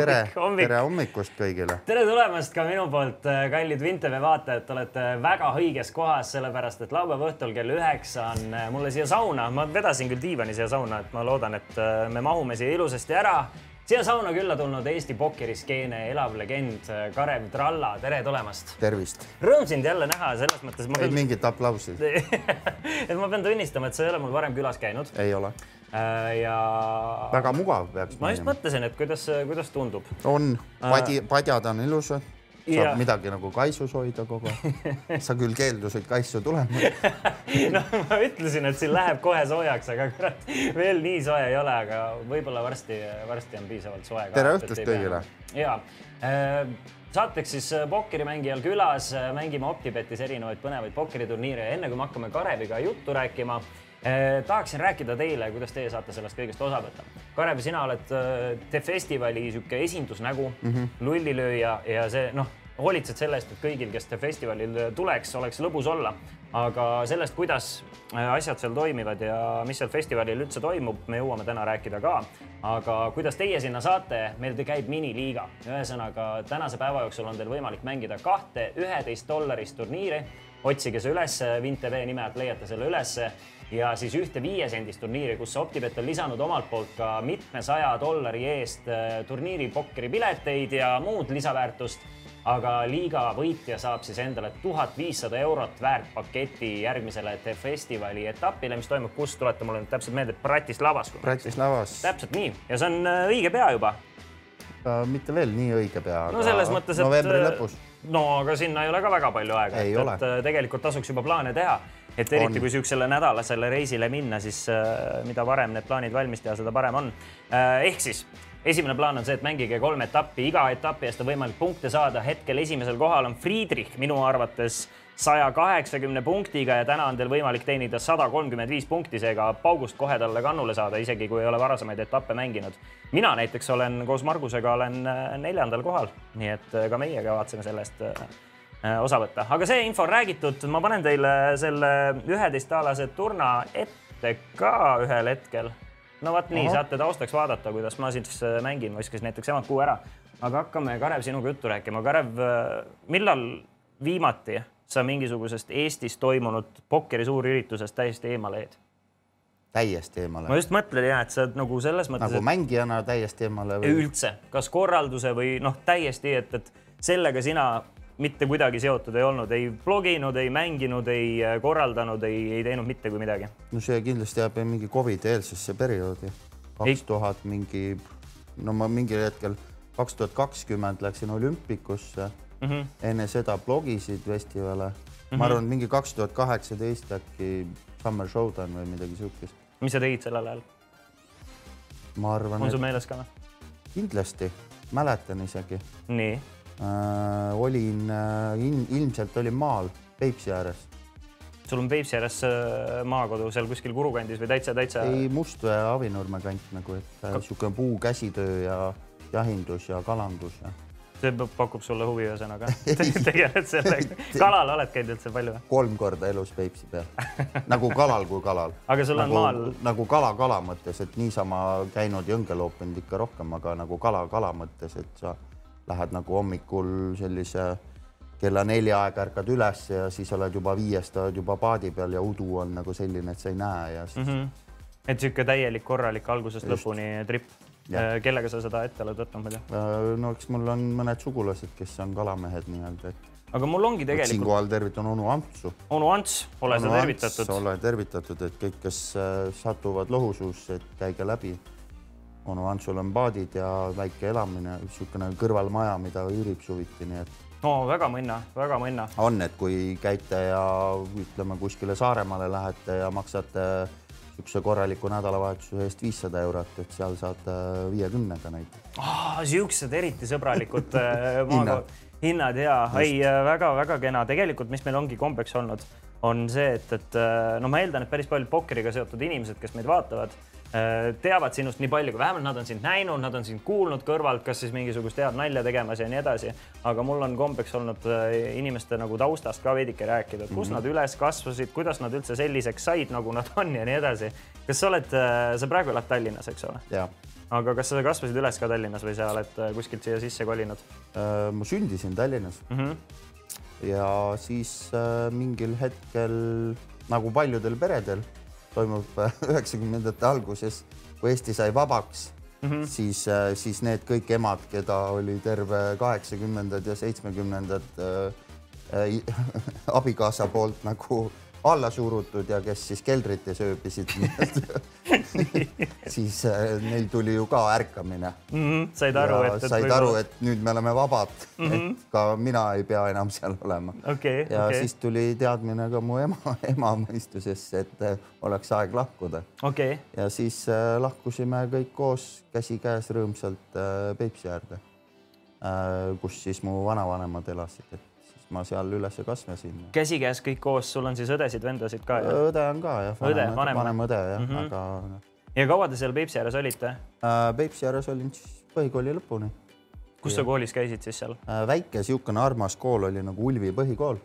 tere, tere hommikust kõigile. tere tulemast ka minu poolt, äh, kallid Vinteve vaatajad, te olete väga õiges kohas, sellepärast et laupäeva õhtul kell üheksa on äh, mulle siia sauna, ma vedasin küll diivani siia sauna, et ma loodan, et äh, me mahume siia ilusasti ära. Siia sauna külla tulnud Eesti pokkeriskeene elav legend Karev Tralla, tere tulemast. tervist. Rõõm sind jälle näha, selles mõttes. ei pean... mingit aplausi et ma pean tunnistama, et sa ei ole mul varem külas käinud. ei ole Äh, ja. väga mugav peaks. ma just mõtlesin, et kuidas, kuidas tundub. on, padi, padjad on ilusad saab ja. midagi nagu kaisus hoida kogu aeg. sa küll keeldusid kaisu tulema no ma ütlesin, et siin läheb kohe soojaks, aga kurat veel nii soe ei ole, aga võib-olla varsti, varsti on piisavalt soe. tere õhtust kõigile. ja äh, saateks siis pokkerimängijal külas, mängime Optibetis erinevaid põnevaid pokkeriturniire ja enne kui me hakkame Kareviga juttu rääkima tahaksin rääkida teile, kuidas teie saate sellest kõigest osa võtta. Karev, sina oled The eh, Festivali niisugune esindusnägu mm, -hmm. lullilööja ja see noh, hoolitsed selle eest, et kõigil, kes The Festivalil tuleks, oleks lõbus olla. aga sellest, kuidas eh, asjad seal toimivad ja mis seal festivalil üldse toimub, me jõuame täna rääkida ka. aga kuidas teie sinna saate, meil käib miniliiga, ühesõnaga tänase päeva jooksul on teil võimalik mängida kahte üheteist dollarist turniiri. otsige see üles, Vint TV nime alt leiate selle ülesse ja siis ühte viiesendist turniiri, kus Optibet on lisanud omalt poolt ka mitmesaja dollari eest äh, turniiri pokkeripileteid ja muud lisaväärtust. aga liiga võitja saab siis endale tuhat viissada eurot väärt paketi järgmisele The Festivali etapile, mis toimub, kus, tuleta mulle nüüd täpselt meelde, Bratislavas. Bratislavas. täpselt nii ja see on äh, õige pea juba uh,. mitte veel nii õige pea. no selles mõttes, et. novembri lõpus. No aga sinna ei ole ka väga palju aega, et, et tegelikult tasuks juba plaane teha et eriti on. kui niisugusele nädalasele reisile minna, siis äh, mida varem need plaanid valmis teha, seda parem on äh,. ehk siis esimene plaan on see, et mängige kolm etappi, iga etapi eest on võimalik punkte saada. hetkel esimesel kohal on Friedrich minu arvates saja kaheksakümne punktiga ja täna on teil võimalik teenida sada kolmkümmend viis punkti, seega paugust kohe talle kannule saada, isegi kui ei ole varasemaid etappe mänginud. mina näiteks olen koos Margusega olen äh, neljandal kohal, nii et äh, ka meie kavatseme sellest äh, osa võtta, aga see info on räägitud, ma panen teile selle üheteistaalase turna ette ka ühel hetkel. no vot nii, saate taustaks vaadata, kuidas ma siis mängin, viskasin näiteks emad kuu ära. aga hakkame, Karev, sinuga juttu rääkima. Karev, millal viimati sa mingisugusest Eestis toimunud pokkeri suurüritusest täiesti eemale jäid? täiesti eemale. ma just mõtlen ja, et sa oled nagu selles mõttes. nagu et... mängijana täiesti eemale või? üldse, kas korralduse või noh, täiesti, et, et sellega sina mitte kuidagi seotud ei olnud, ei bloginud, ei mänginud, ei äh, korraldanud, ei, ei teinud mitte kui midagi. no see kindlasti jääb mingi Covidi eelsesse perioodi, kaks tuhat mingi, no ma mingil hetkel kaks tuhat kakskümmend läksin olümpikusse mm. -hmm. enne seda blogisid festivale mm. -hmm. ma arvan, mingi kaks tuhat kaheksateist äkki Summer Showdown või midagi siukest. mis sa tegid sellel ajal? ma arvan. on sul meeles ka või? kindlasti, mäletan isegi. nii äh, olin äh, in, ilmselt olin maal Peipsi ääres. sul on Peipsi ääres äh, maakodu seal kuskil Kuru kandis või täitsa, täitsa? ei, Mustvee Avinurme kant nagu, et niisugune äh, puu käsitöö ja jahindus ja kalandus ja see pakub sulle huvi, ühesõnaga tegeled sellega. kalal oled käinud üldse palju kolm korda elus Peipsi peal, nagu kalal kui kalal. aga sul nagu, on maal? nagu kala kala mõttes, et niisama käinud jõnge loopinud ikka rohkem, aga nagu kala kala mõttes, et sa lähed nagu hommikul sellise kella nelja aega ärkad üles ja siis oled juba viiest oled juba paadi peal ja udu on nagu selline, et sa ei näe ja siis mm. -hmm. et niisugune täielik korralik algusest Just. lõpuni trip. Äh, kellega sa seda ette oled võtnud muidu? Äh, no eks mul on mõned sugulased, kes on kalamehed nii-öelda, et. aga mul ongi tegelikult. siinkohal tervitan onu Antsu. onu Ants, ole sa tervitatud. ole tervitatud, et kõik, kes äh, satuvad lohusuusse, et käige läbi onu Antsul on paadid ja väike elamine, niisugune kõrvalmaja, mida üürib suviti, nii et. no väga mõnna, väga mõnna. on, et kui käite ja ütleme kuskile Saaremaale lähete ja maksate niisuguse korraliku nädalavahetuse eest viissada eurot, et seal saate viiekümnega näiteks. siuksed eriti sõbralikud äh, maakohad hinnad. ja, ei väga-väga kena, tegelikult, mis meil ongi kombeks olnud, on see, et, et no ma eeldan, et päris paljud pokkeriga seotud inimesed, kes meid vaatavad Äh, teavad sinust nii palju, kui vähemalt nad on sind näinud, nad on sind kuulnud kõrvalt, kas siis mingisugust head nalja tegemas ja nii edasi. aga mul on kombeks olnud äh, inimeste nagu taustast ka veidike rääkida, kus mm -hmm. nad üles kasvasid, kuidas nad üldse selliseks said, nagu nad on ja nii edasi. kas sa oled, äh, sa praegu elad Tallinnas, eks ole? aga kas sa kasvasid üles ka Tallinnas või sa oled kuskilt siia sisse kolinud? ma sündisin Tallinnas mm. -hmm. ja siis mingil hetkel nagu paljudel peredel toimub äh, üheksakümnendate alguses, kui Eesti sai vabaks mm, -hmm. siis, äh, siis need kõik emad, keda oli terve kaheksakümnendad ja seitsmekümnendad äh, äh, abikaasa poolt nagu alla surutud ja kes siis keldrites ööbisid siis äh, neil tuli ju ka ärkamine mm. -hmm. said aru, et, et. said võib... aru, et nüüd me oleme vabad mm, -hmm. et ka mina ei pea enam seal olema okay,. ja okay. siis tuli teadmine ka mu ema, ema mõistusesse, et äh, oleks aeg lahkuda okay.. ja siis äh, lahkusime kõik koos käsikäes rõõmsalt Peipsi äärde kus siis mu vanavanemad elasid, et ma seal üles kasvasin. käsikäes kõik koos, sul on siis õdesid-vendasid ka? õde on ka jah. õde, vanem, vanem õde jah mm, -hmm. aga. ja kaua te seal Peipsi ääres olite äh,? Peipsi ääres olin siis põhikooli lõpuni. kus sa koolis käisid siis seal äh,? väike niisugune armas kool oli nagu Ulvi põhikool.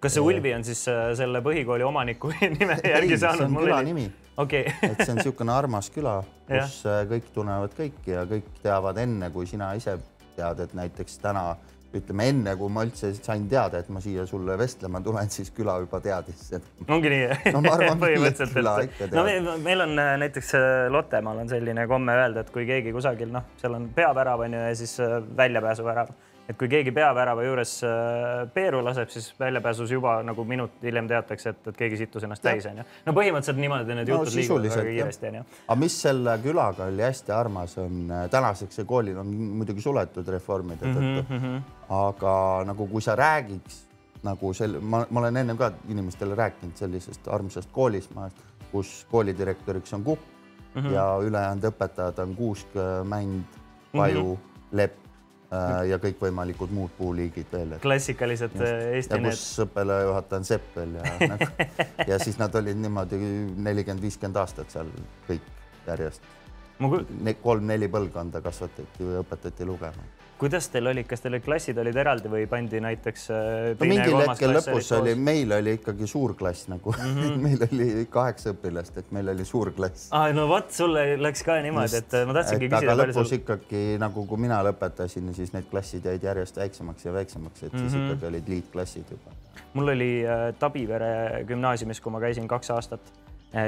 kas see Ulvi on siis äh, selle põhikooli omaniku nime järgi saanud? see on küla nimi. okei et see on niisugune armas küla, kus äh, kõik tunnevad kõiki ja kõik teavad enne, kui sina ise tead, et näiteks täna ütleme enne, kui ma üldse sain teada, et ma siia sulle vestlema tulen, siis küla juba teadis seda. ongi nii no ma arvan põhimõtteliselt, et no meil on äh, näiteks äh, Lottemaal on selline komme öelda, et kui keegi kusagil noh, seal on peavärav on ju ja siis äh, väljapääsuvärav et kui keegi peavärava juures äh, Peeru laseb, siis väljapääsus juba nagu minut hiljem teatakse, et, et keegi sittus ennast täis, onju. no põhimõtteliselt niimoodi need no, jutud liiguvad väga kiiresti, onju. aga mis selle külaga oli hästi armas, on äh, tänaseks see koolil on muidugi suletud reformide tõttu mm, -hmm. aga nagu kui sa räägiks nagu sel-, ma, ma olen ennem ka inimestele rääkinud sellisest armsast koolist, kus koolidirektoriks on Kukk mm -hmm. ja ülejäänud õpetajad on Kuusk, Mänd, Paju mm, -hmm. Lepp ja kõikvõimalikud muud puuliigid veel. klassikalised. Äh, Eesti need. kus õppealajuhataja on Sepp veel ja nagu, ja siis nad olid niimoodi nelikümmend, viiskümmend aastat seal kõik järjest. kolm-neli põlvkonda kasvatati või õpetati lugema kuidas teil olid, kas teil klassid olid eraldi või pandi näiteks äh, no mingil hetkel lõpus oli, meil oli ikkagi suur klass nagu mm, -hmm. meil oli kaheksa õpilast, et meil oli suur klass. aa, no vot, sul läks ka niimoodi, et ma tahtsingi küsida. aga lõpus sul... ikkagi nagu, kui mina lõpetasin, siis need klassid jäid järjest väiksemaks ja väiksemaks, et mm -hmm. siis mhm. ikkagi olid liitklassid juba. mul oli äh, Tabivere gümnaasiumis, kui ma käisin kaks aastat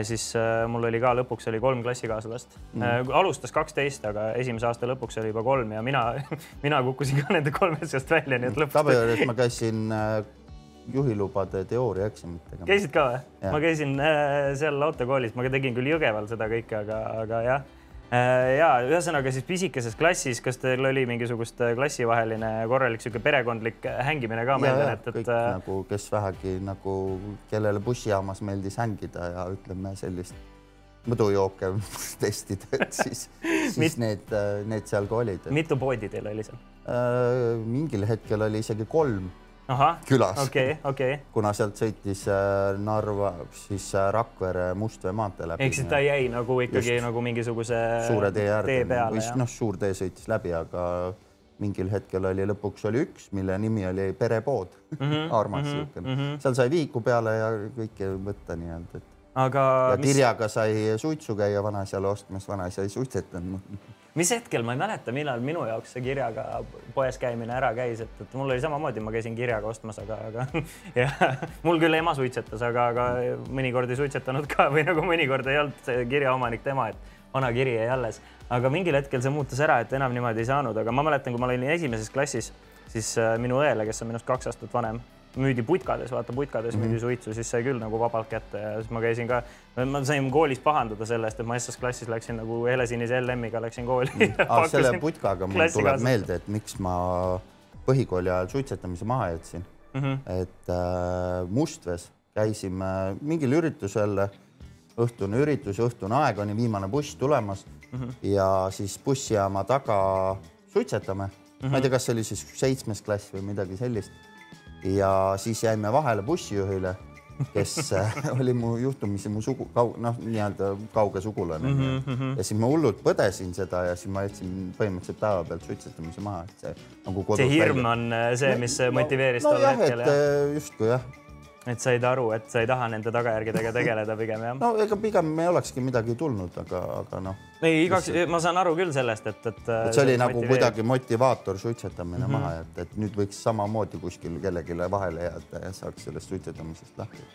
siis äh, mul oli ka lõpuks oli kolm klassikaaslast mm.. Äh, alustas kaksteist, aga esimese aasta lõpuks oli juba kolm ja mina, mina kukkusin ka nende kolme seast välja, nii et lõpuks. Tabajares ma käisin äh, juhilubade teooriaeksamitega. käisid ka või? ma käisin seal autokoolis, ma tegin küll Jõgeval seda kõike, aga, aga jah Äh, ja ühesõnaga siis pisikeses klassis, kas teil oli mingisugust äh, klassivaheline korralik sihuke perekondlik äh, hängimine ka? ma eeldan, et, et. kõik äh... nagu, kes vähegi nagu, kellele bussijaamas meeldis hängida ja ütleme sellist mõdujooke testida, et siis, siis Mit... need, need seal ka olid et.... mitu poodi teil oli seal äh,? mingil hetkel oli isegi kolm külas okay,. Okay. kuna sealt sõitis äh, Narva, siis äh, Rakvere Mustvee maantee läbi. ehk siis ta jäi nagu ikkagi Just nagu mingisuguse suure tee äärde või siis noh, suur tee sõitis läbi, aga mingil hetkel oli lõpuks oli üks, mille nimi oli Perepood mm, -hmm, armas niisugune mm -hmm. mm -hmm. seal sai viiku peale ja kõike võtta nii-öelda, et. aga. ja kirjaga mis... sai suitsu käia vanaisale ostmas, vanaisa ei suitsetanud mis hetkel, ma ei mäleta, millal minu jaoks see kirjaga poes käimine ära käis, et, et mul oli samamoodi, ma käisin kirjaga ostmas, aga, aga ja mul küll ema suitsetas, aga, aga mõnikord ei suitsetanud ka või nagu mõnikord ei olnud see kirjaomanik tema, et vana kiri jäi alles. aga mingil hetkel see muutus ära, et enam niimoodi ei saanud, aga ma mäletan, kui ma olin esimeses klassis, siis äh, minu õele, kes on minust kaks aastat vanem müüdi putkades, vaata putkades mm -hmm. müüdi suitsu, siis sai küll nagu vabalt kätte ja siis ma käisin ka, ma sain koolis pahandada selle eest, et ma SS-klassis läksin nagu helesinise LM-iga läksin kooli mm. -hmm. Ah, selle putkaga mul tuleb meelde, et miks ma põhikooli ajal suitsetamise maha jätsin mm. -hmm. et äh, Mustvees käisime mingil üritusel, õhtune üritus, õhtune aeg, oli viimane buss tulemas mm -hmm. ja siis bussijaama taga suitsetame -hmm. ma ei tea, kas see oli siis seitsmes klass või midagi sellist. Ja siis jäime vahele bussijuhile, kes äh, oli mu juhtumisi mu sugu, noh, nii-öelda kauge sugulane mm. -hmm. ja siis ma hullult põdesin seda ja siis ma jätsin põhimõtteliselt päevapealt suitsetamise maha, et see nagu see hirm on äh, see, mis motiveeris no, tol no, hetkel? Äh, justkui jah et said aru, et sa ei taha nende tagajärgedega tegeleda pigem jah? no ega pigem ei olekski midagi tulnud, aga, aga noh. ei, igaks, ma saan aru küll sellest, et, et. et see oli nagu motiveerib. kuidagi motivaator suitsetamine mm -hmm. maha, et, et nüüd võiks samamoodi kuskil kellelegi vahele jääda ja saaks sellest suitsetamisest lahti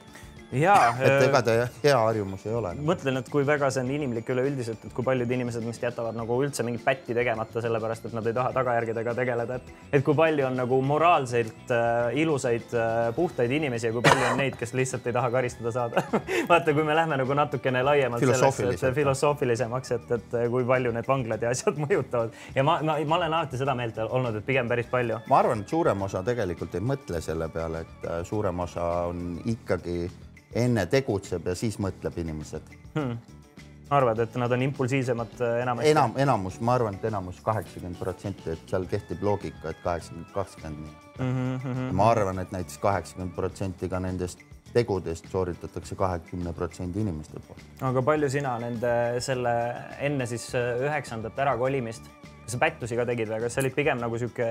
ja et ega ta hea harjumus ei ole. mõtlen, et kui väga see on inimlik üleüldiselt, et kui paljud inimesed vist jätavad nagu üldse mingit pätti tegemata, sellepärast et nad ei taha tagajärgedega tegeleda, et et kui palju on nagu moraalselt äh, ilusaid äh, puhtaid inimesi ja kui palju on neid, kes lihtsalt ei taha karistada saada vaata, kui me lähme nagu natukene laiemalt sellesse, et filosoofilisemaks, et, et kui palju need vanglad ja asjad mõjutavad ja ma, ma, ma olen alati seda meelt olnud, et pigem päris palju. ma arvan, et suurem osa tegelikult ei mõtle selle peale, et äh, suurem osa on ikkagi enne tegutseb ja siis mõtleb inimesed hmm.. arvad, et nad on impulsiivsemad äh, enamasti? enam, enamus, ma arvan, et enamus kaheksakümmend protsenti, et seal kehtib loogika, et kaheksakümmend, kakskümmend nii mm. -hmm. ma arvan, et näiteks kaheksakümmend protsenti ka nendest tegudest sooritatakse kahekümne protsendi inimeste poolt. aga palju sina nende selle enne siis äh, üheksandat ärakolimist kas sa pättusi ka tegid või kas sa olid pigem nagu sihuke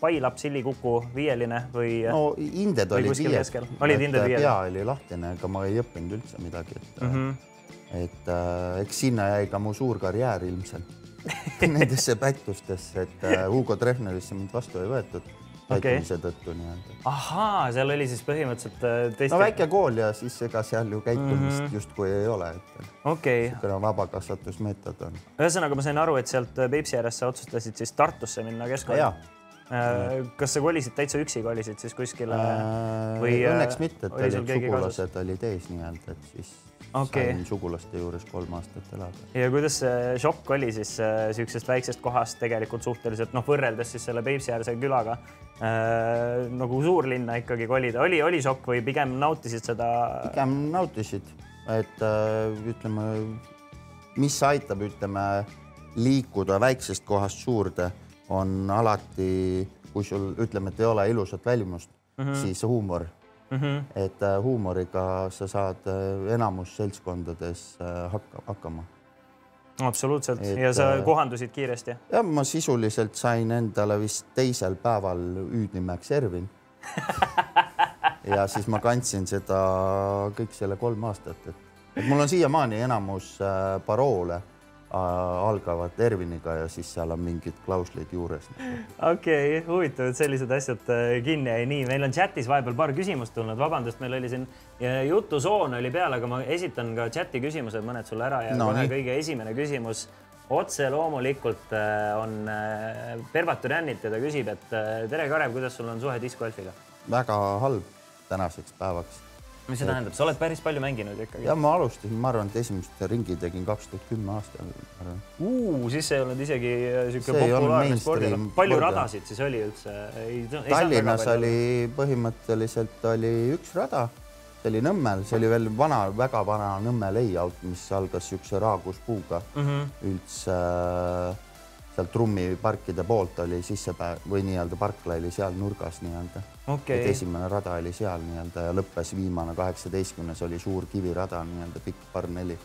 pailaps, sillikuku, viieline või? no inded olid viied. olid inded viied? pea oli lahtine, ega ma ei õppinud üldse midagi, et mm, -hmm. et äh, eks sinna jäi ka mu suur karjäär ilmselt nendesse pättustesse, et äh, Hugo Treffnerisse mind vastu ei võetud käitumise okay. tõttu nii-öelda. ahaa, seal oli siis põhimõtteliselt äh, teiste. no väike kool ja siis ega seal ju käitumist mm -hmm. justkui ei ole, et. okei niisugune vabakasvatusmeetod on. ühesõnaga, ma sain aru, et sealt äh, Peipsi äärest sa otsustasid siis Tartusse minna keskkooli. Äh, kas sa kolisid täitsa üksi, kolisid siis kuskile äh, või? õnneks mitte, et olid sugulased olid ees nii-öelda, et siis okay. sain sugulaste juures kolm aastat elada. ja kuidas see šokk oli siis niisugusest äh, väiksest kohast tegelikult suhteliselt noh, võrreldes siis selle Peipsiäärse külaga äh, nagu suurlinna ikkagi kolida, oli, oli šokk või pigem nautisid seda? pigem nautisid, et äh, ütleme, mis aitab, ütleme liikuda väiksest kohast suurde, on alati, kui sul ütleme, et ei ole ilusat välimust mm, -hmm. siis huumor mm. -hmm. et äh, huumoriga sa saad äh, enamus seltskondades äh, hakka, hakkama. absoluutselt et, ja sa kohandusid kiiresti? jah, ma sisuliselt sain endale vist teisel päeval hüüdnimeks Ervin ja siis ma kandsin seda kõik selle kolm aastat, et, et mul on siiamaani enamus paroole algavad Erviniga ja siis seal on mingid klauslid juures. okei okay,, huvitav, et sellised asjad äh, kinni jäi. nii, meil on chatis vahepeal paar küsimust tulnud, vabandust, meil oli siin jutusoon oli peal, aga ma esitan ka chati küsimused mõned sulle ära ja no, kohe nii. kõige esimene küsimus otse loomulikult äh, on Pervat Türannilt ja ta küsib, et tere, Karev, kuidas sul on suhe diskgolfiga? väga halb tänaseks päevaks mis see tähendab, sa oled päris palju mänginud ikkagi? ja ma alustasin, ma arvan, et esimest ringi tegin kaks tuhat kümme aastal. siis ei olnud isegi niisugune populaarne spordi, palju spordi. radasid siis oli üldse? Tallinnas oli põhimõtteliselt oli üks rada, see oli Nõmmel, see oli veel vana, väga vana Nõmme layout, mis algas niisuguse raakuspuuga mm -hmm. üldse äh, sealt trummiparkide poolt oli sissepää- või nii-öelda parkla oli seal nurgas nii-öelda okay.. et esimene rada oli seal nii-öelda ja lõppes viimane kaheksateistkümnes oli suur kivirada nii-öelda pikk par neli,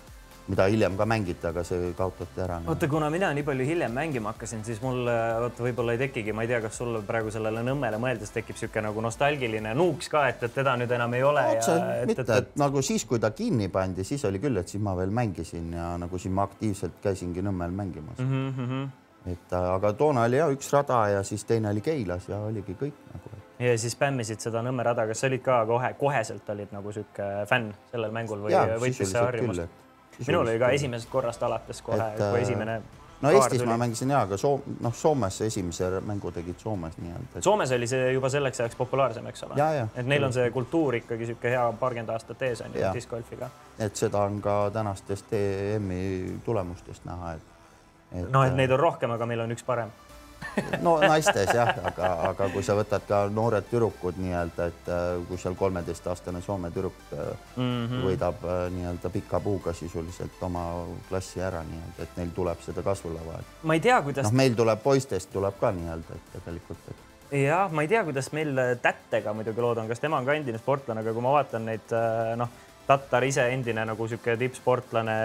mida hiljem ka mängiti, aga see kaotati ära. oota, kuna mina nii palju hiljem mängima hakkasin, siis mul vot võib-olla ei tekigi, ma ei tea, kas sul praegu sellele Nõmmele mõeldes tekib niisugune nagu nostalgiline nuuks ka, et, et teda nüüd enam ei ole. otse mitte, et, et nagu siis, kui ta kinni pandi, siis oli küll, et siis ma veel mängisin ja nagu siin ma aktiivselt käisingi Nõmmel mängimas mm. -hmm et aga toona oli ja üks rada ja siis teine oli Keilas ja oligi kõik nagu. ja siis spämmisid seda Nõmme rada, kas sa olid ka kohe, koheselt olid nagu sihuke fänn sellel mängul või võttis see harjumus? minul oli ka esimesest korrast alates kohe, kui äh, esimene no Eestis tuli. ma mängisin ja, aga Soom-, noh, Soomes esimese mängu tegid Soomes nii-öelda et.... Soomes oli see juba selleks ajaks populaarsem, eks ole? et neil on see kultuur ikkagi niisugune hea paarkümmend aastat ees on ju discgolfiga. et seda on ka tänastest EM-i tulemustest näha, et et.... no, et neid on rohkem, aga meil on üks parem no naistes jah, aga, aga kui sa võtad ka noored tüdrukud nii-öelda, et äh, kui seal kolmeteistaastane Soome tüdruk mm -hmm. võidab äh, nii-öelda pika puuga sisuliselt oma klassi ära nii-öelda, et neil tuleb seda kasvulava. ma ei tea, kuidas. noh, meil tuleb poistest tuleb ka nii-öelda, et tegelikult et jah, ma ei tea, kuidas meil Tättega muidugi lood on, kas tema on ka endine sportlane, aga kui ma vaatan neid noh Tatar ise endine nagu sihuke tippsportlane,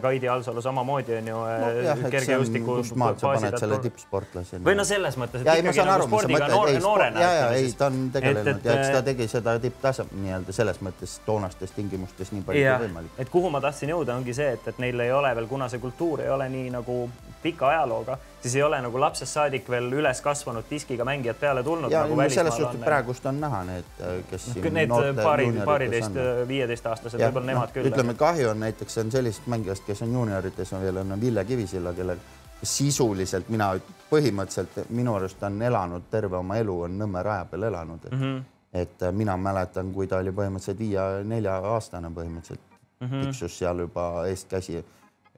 Kaidi Alsalu samamoodi on ju no, kergejõustiku. kust maalt sa paned selle tippsportlase? või no selles mõttes, et ja, ikkagi nagu spordiga noore, noorena. ja, ja ei, ta on tegelenud et, ja eks ta tegi seda tipptase nii-öelda selles mõttes toonastes tingimustes nii palju kui võimalik. et kuhu ma tahtsin jõuda, ongi see, et, et neil ei ole veel, kuna see kultuur ei ole nii nagu pika ajalooga, siis ei ole nagu lapsest saadik veel üles kasvanud diskiga mängijad peale tulnud. ja nagu selles suhtes praegust on näha need, kes no,. Need paari, paariteist, viieteistaastased, võib-olla nemad no, küll. ütleme, kahju on näiteks on sellisest mängijast, kes on juuniorites on veel on Ville Kivisilla, kelle sisuliselt mina põhimõtteliselt minu arust on elanud terve oma elu on Nõmme raja peal elanud, mm, -hmm. et äh, mina mäletan, kui ta oli põhimõtteliselt viie-nelja aastane põhimõtteliselt mm -hmm. tiksus seal juba eestkäsi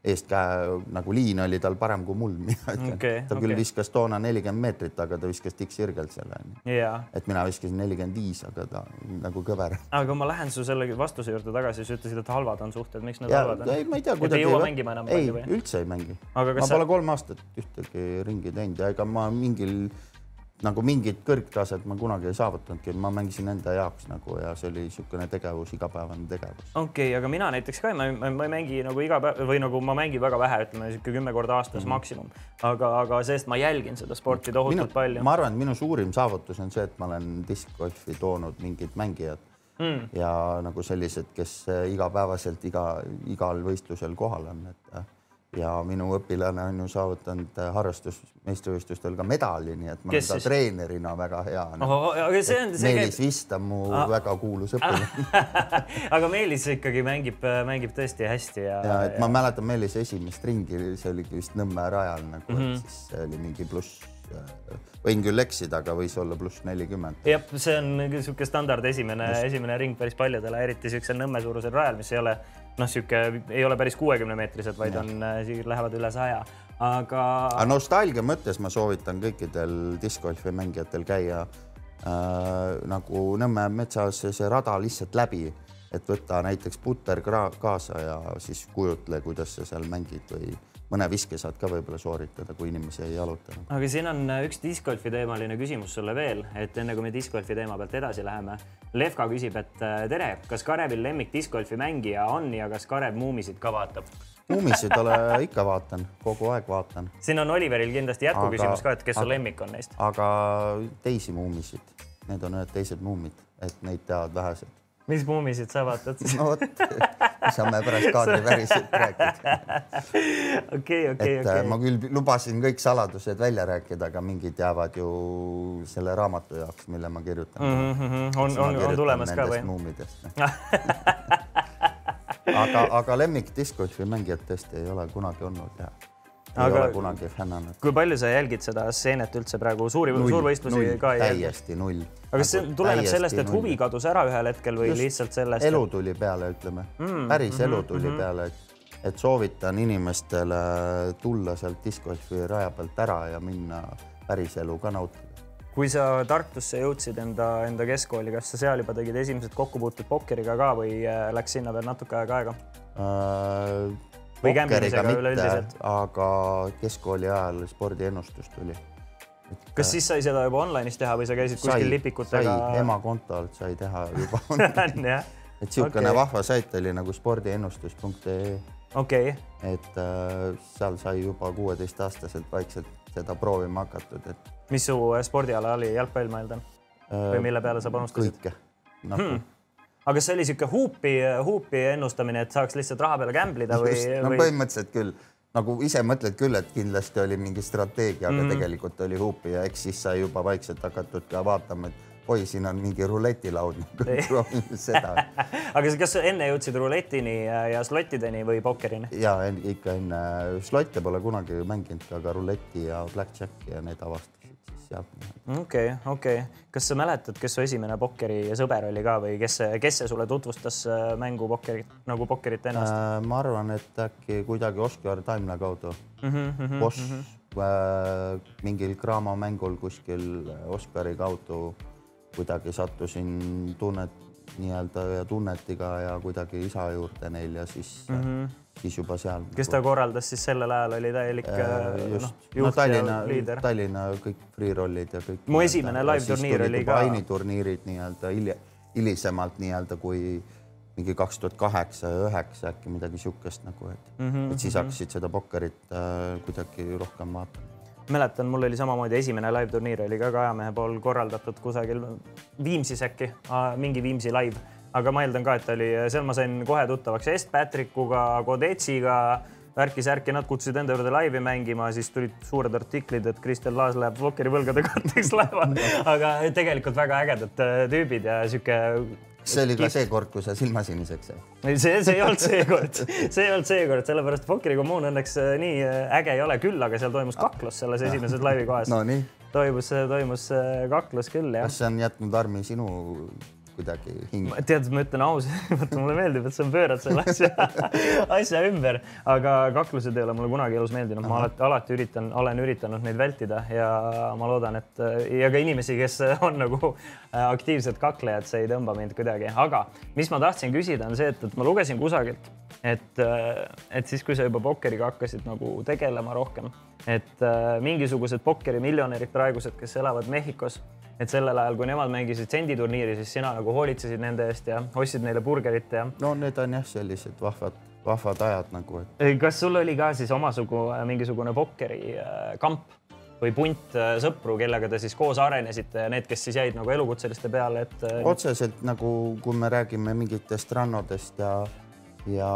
eestkäe nagu liin oli tal parem kui mul, mina ütlen okay,. ta küll okay. viskas toona nelikümmend meetrit, aga ta viskas tikksirgelt selle yeah.. et mina viskasin nelikümmend viis, aga ta nagu kõver. aga ma lähen su selle vastuse juurde tagasi, sa ütlesid, et halvad on suhted, miks need ja, halvad on? ei, ma ei tea, kuidagi. ei jõua mängima enam? ei, üldse ei mängi. ma sa... pole kolm aastat ühtegi ringi teinud ja ega ma mingil nagu mingit kõrgtaset ma kunagi ei saavutanudki, ma mängisin enda jaoks nagu ja see oli niisugune tegevus, igapäevane tegevus. okei okay,, aga mina näiteks ka, ma, ma, ma ei mängi nagu iga päev või nagu ma mängin väga vähe, ütleme niisugune kümme korda aastas mm -hmm. maksimum. aga, aga see-eest ma jälgin seda sporti tohutult palju. ma arvan, et minu suurim saavutus on see, et ma olen diskgolfi toonud mingid mängijad mm. ja nagu sellised, kes igapäevaselt iga, igal võistlusel kohal on, et ja minu õpilane on ju saavutanud äh, harrastusmeistrivõistlustel ka medali, nii et ma Kes olen ta treenerina väga hea no.. aga see on see Meelis käib... Vist on mu ah. väga kuulus õpilane aga Meelis ikkagi mängib, mängib tõesti hästi ja. ja, et ja... ma mäletan Meelise esimest ringi, see oligi vist Nõmme rajal nagu mm, -hmm. siis see oli mingi pluss äh, võin küll eksida, aga võis olla pluss nelikümmend. jah, see on niisugune standard esimene, esimene ring päris paljudele, eriti siuksel Nõmme suurusel rajal, mis ei ole noh, sihuke ei ole päris kuuekümne meetrised, vaid on, äh, lähevad üle saja, aga. aga nostalgia mõttes ma soovitan kõikidel diskgolfi mängijatel käia äh, nagu Nõmme metsas see rada lihtsalt läbi, et võtta näiteks puter kaasa ja siis kujutle, kuidas sa seal mängid või mõne viske saad ka võib-olla sooritada, kui inimesi ei jaluta. aga siin on äh, üks discgolfi teemaline küsimus sulle veel, et enne kui me discgolfi teema pealt edasi läheme. Levka küsib, et äh, tere, kas Karevil lemmik discgolfi mängija on ja kas Karev Muumisid ka vaatab? Muumisid ole ikka vaatan, kogu aeg vaatan. siin on Oliveril kindlasti jätkuküsimus ka, et kes su lemmik on neist? aga teisi Muumisid, need on ühed teised muumid, et neid teavad vähesed mis muumisid sa vaatad siis? no vot, saame pärast kaadriväriselt rääkida. okei, okei, okei. Äh, ma küll lubasin kõik saladused välja rääkida, aga mingid jäävad ju selle raamatu jaoks, mille ma kirjutan mm. -hmm. on, on, on tulemas ka või? muumidest aga, aga lemmik discgolfi mängijat tõesti ei ole kunagi olnud ja ei ole kunagi fännanud. kui palju sa jälgid seda stseenet üldse praegu, suuri, suurvõistlusi ka ei jälgi? täiesti null. aga kas see nagu tuleneb sellest, et huvi kadus ära ühel hetkel või Just lihtsalt sellest? elu tuli peale, ütleme mm,, päris mm -hmm, elu tuli mm -hmm. peale, et, et soovitan inimestele tulla sealt diskgolfi raja pealt ära ja minna päris elu ka nautida kui sa Tartusse jõudsid enda, enda keskkooli, kas sa seal juba tegid esimesed kokkupuuted pokkeriga ka või äh, läks sinna veel natuke aega aega äh,? Või kämbimisega üleüldiselt? aga keskkooli ajal spordiennustus tuli. kas siis sai seda juba online'is teha või sa käisid sai, kuskil lipikutega? ema konto alt sai teha juba et niisugune okay. vahva sait oli nagu spordiennustus.ee. okei okay.. et äh, seal sai juba kuueteistaastaselt vaikselt seda proovima hakatud, et. mis su äh, spordiala oli, jalgpall, ma eeldan äh,? või mille peale sa panustasid? kõike nagu hmm aga kas see oli niisugune huupi, huupi ennustamine, et saaks lihtsalt raha peale gamblida või? no või... põhimõtteliselt küll, nagu ise mõtled küll, et kindlasti oli mingi strateegia, aga mm -hmm. tegelikult oli huupi ja eks siis sai juba vaikselt hakatud ka vaatama, et oi, siin on mingi ruletilaud proovime seda aga kas enne jõudsid ruletini ja slottideni või pokkerini? ja ikka enne, slotte pole kunagi mänginud, aga ruleti ja blackjacki ja need avastasin sealt. okei okay,, okei okay., kas sa mäletad, kes su esimene pokkeri sõber oli ka või kes, kes see sulle tutvustas äh, mängu pokkerit nagu pokkerit ennast äh,? ma arvan, et äkki kuidagi Oskar Taimla kaudu mm. -hmm, mm -hmm, boss mm, -hmm. äh, mingil kraamamängul kuskil Oskari kaudu kuidagi sattusin tunnet nii-öelda ja tunnetiga ja kuidagi isa juurde neil ja siis mm, -hmm. Siis juba seal. kes ta korraldas siis sellel ajal, oli täielik äh, just no, no, Tallinna, Tallinna kõik free rollid ja kõik. mu esimene live turniir oli ka. Aini turniirid nii-öelda hiljem, hilisemalt nii-öelda kui mingi kaks tuhat kaheksa ja üheksa äkki midagi sihukest nagu, et mm, -hmm, et siis mhm. hakkasid seda pokkerit äh, kuidagi rohkem vaatama mäletan, mul oli samamoodi esimene live turniir oli ka Kajamehe pool korraldatud kusagil Viimsis äkki, mingi Viimsi live, aga ma eeldan ka, et oli, seal ma sain kohe tuttavaks Est Patrickuga, Kodetsiga, värki-särki, nad kutsusid enda juurde laivi mängima, siis tulid suured artiklid, et Kristel Laas läheb Wokkeri-võlgade katteks laeva aga tegelikult väga ägedad äh, tüübid ja sihuke see oli ka see kord, kui sa silma siniseks jäid? ei, see, see ei olnud see kord, see ei olnud see kord, sellepärast Pokeri kommuun õnneks äh, nii äh, äge ei ole, küll aga seal toimus kaklus selles esimeses laivi kohas no,. toimus, toimus kaklus küll, jah. kas see on jätnud Armi sinu kuidagi hing. tead, ma ütlen ausalt, vaata mulle meeldib, et sa pöörad selle asja, asja ümber, aga kaklused ei ole mulle kunagi elus meeldinud, ma alati, alati üritan, olen üritanud neid vältida ja ma loodan, et ja ka inimesi, kes on nagu äh, aktiivsed kaklejad, see ei tõmba mind kuidagi, aga mis ma tahtsin küsida, on see, et, et ma lugesin kusagilt, et, äh, et siis, kui sa juba pokkeriga hakkasid nagu tegelema rohkem, et äh, mingisugused pokkerimiljonärid praegused, kes elavad Mehhikos et sellel ajal, kui nemad mängisid senditurniiri, siis sina nagu hoolitsesid nende eest ja ostsid neile burgerit ja. no need on jah, sellised vahvad, vahvad ajad nagu et. kas sul oli ka siis omasugu äh, mingisugune pokkerikamp äh, või punt äh, sõpru, kellega te siis koos arenesite ja need, kes siis jäid nagu elukutseliste peale, et. otseselt nagu, kui me räägime mingitest rannodest ja, ja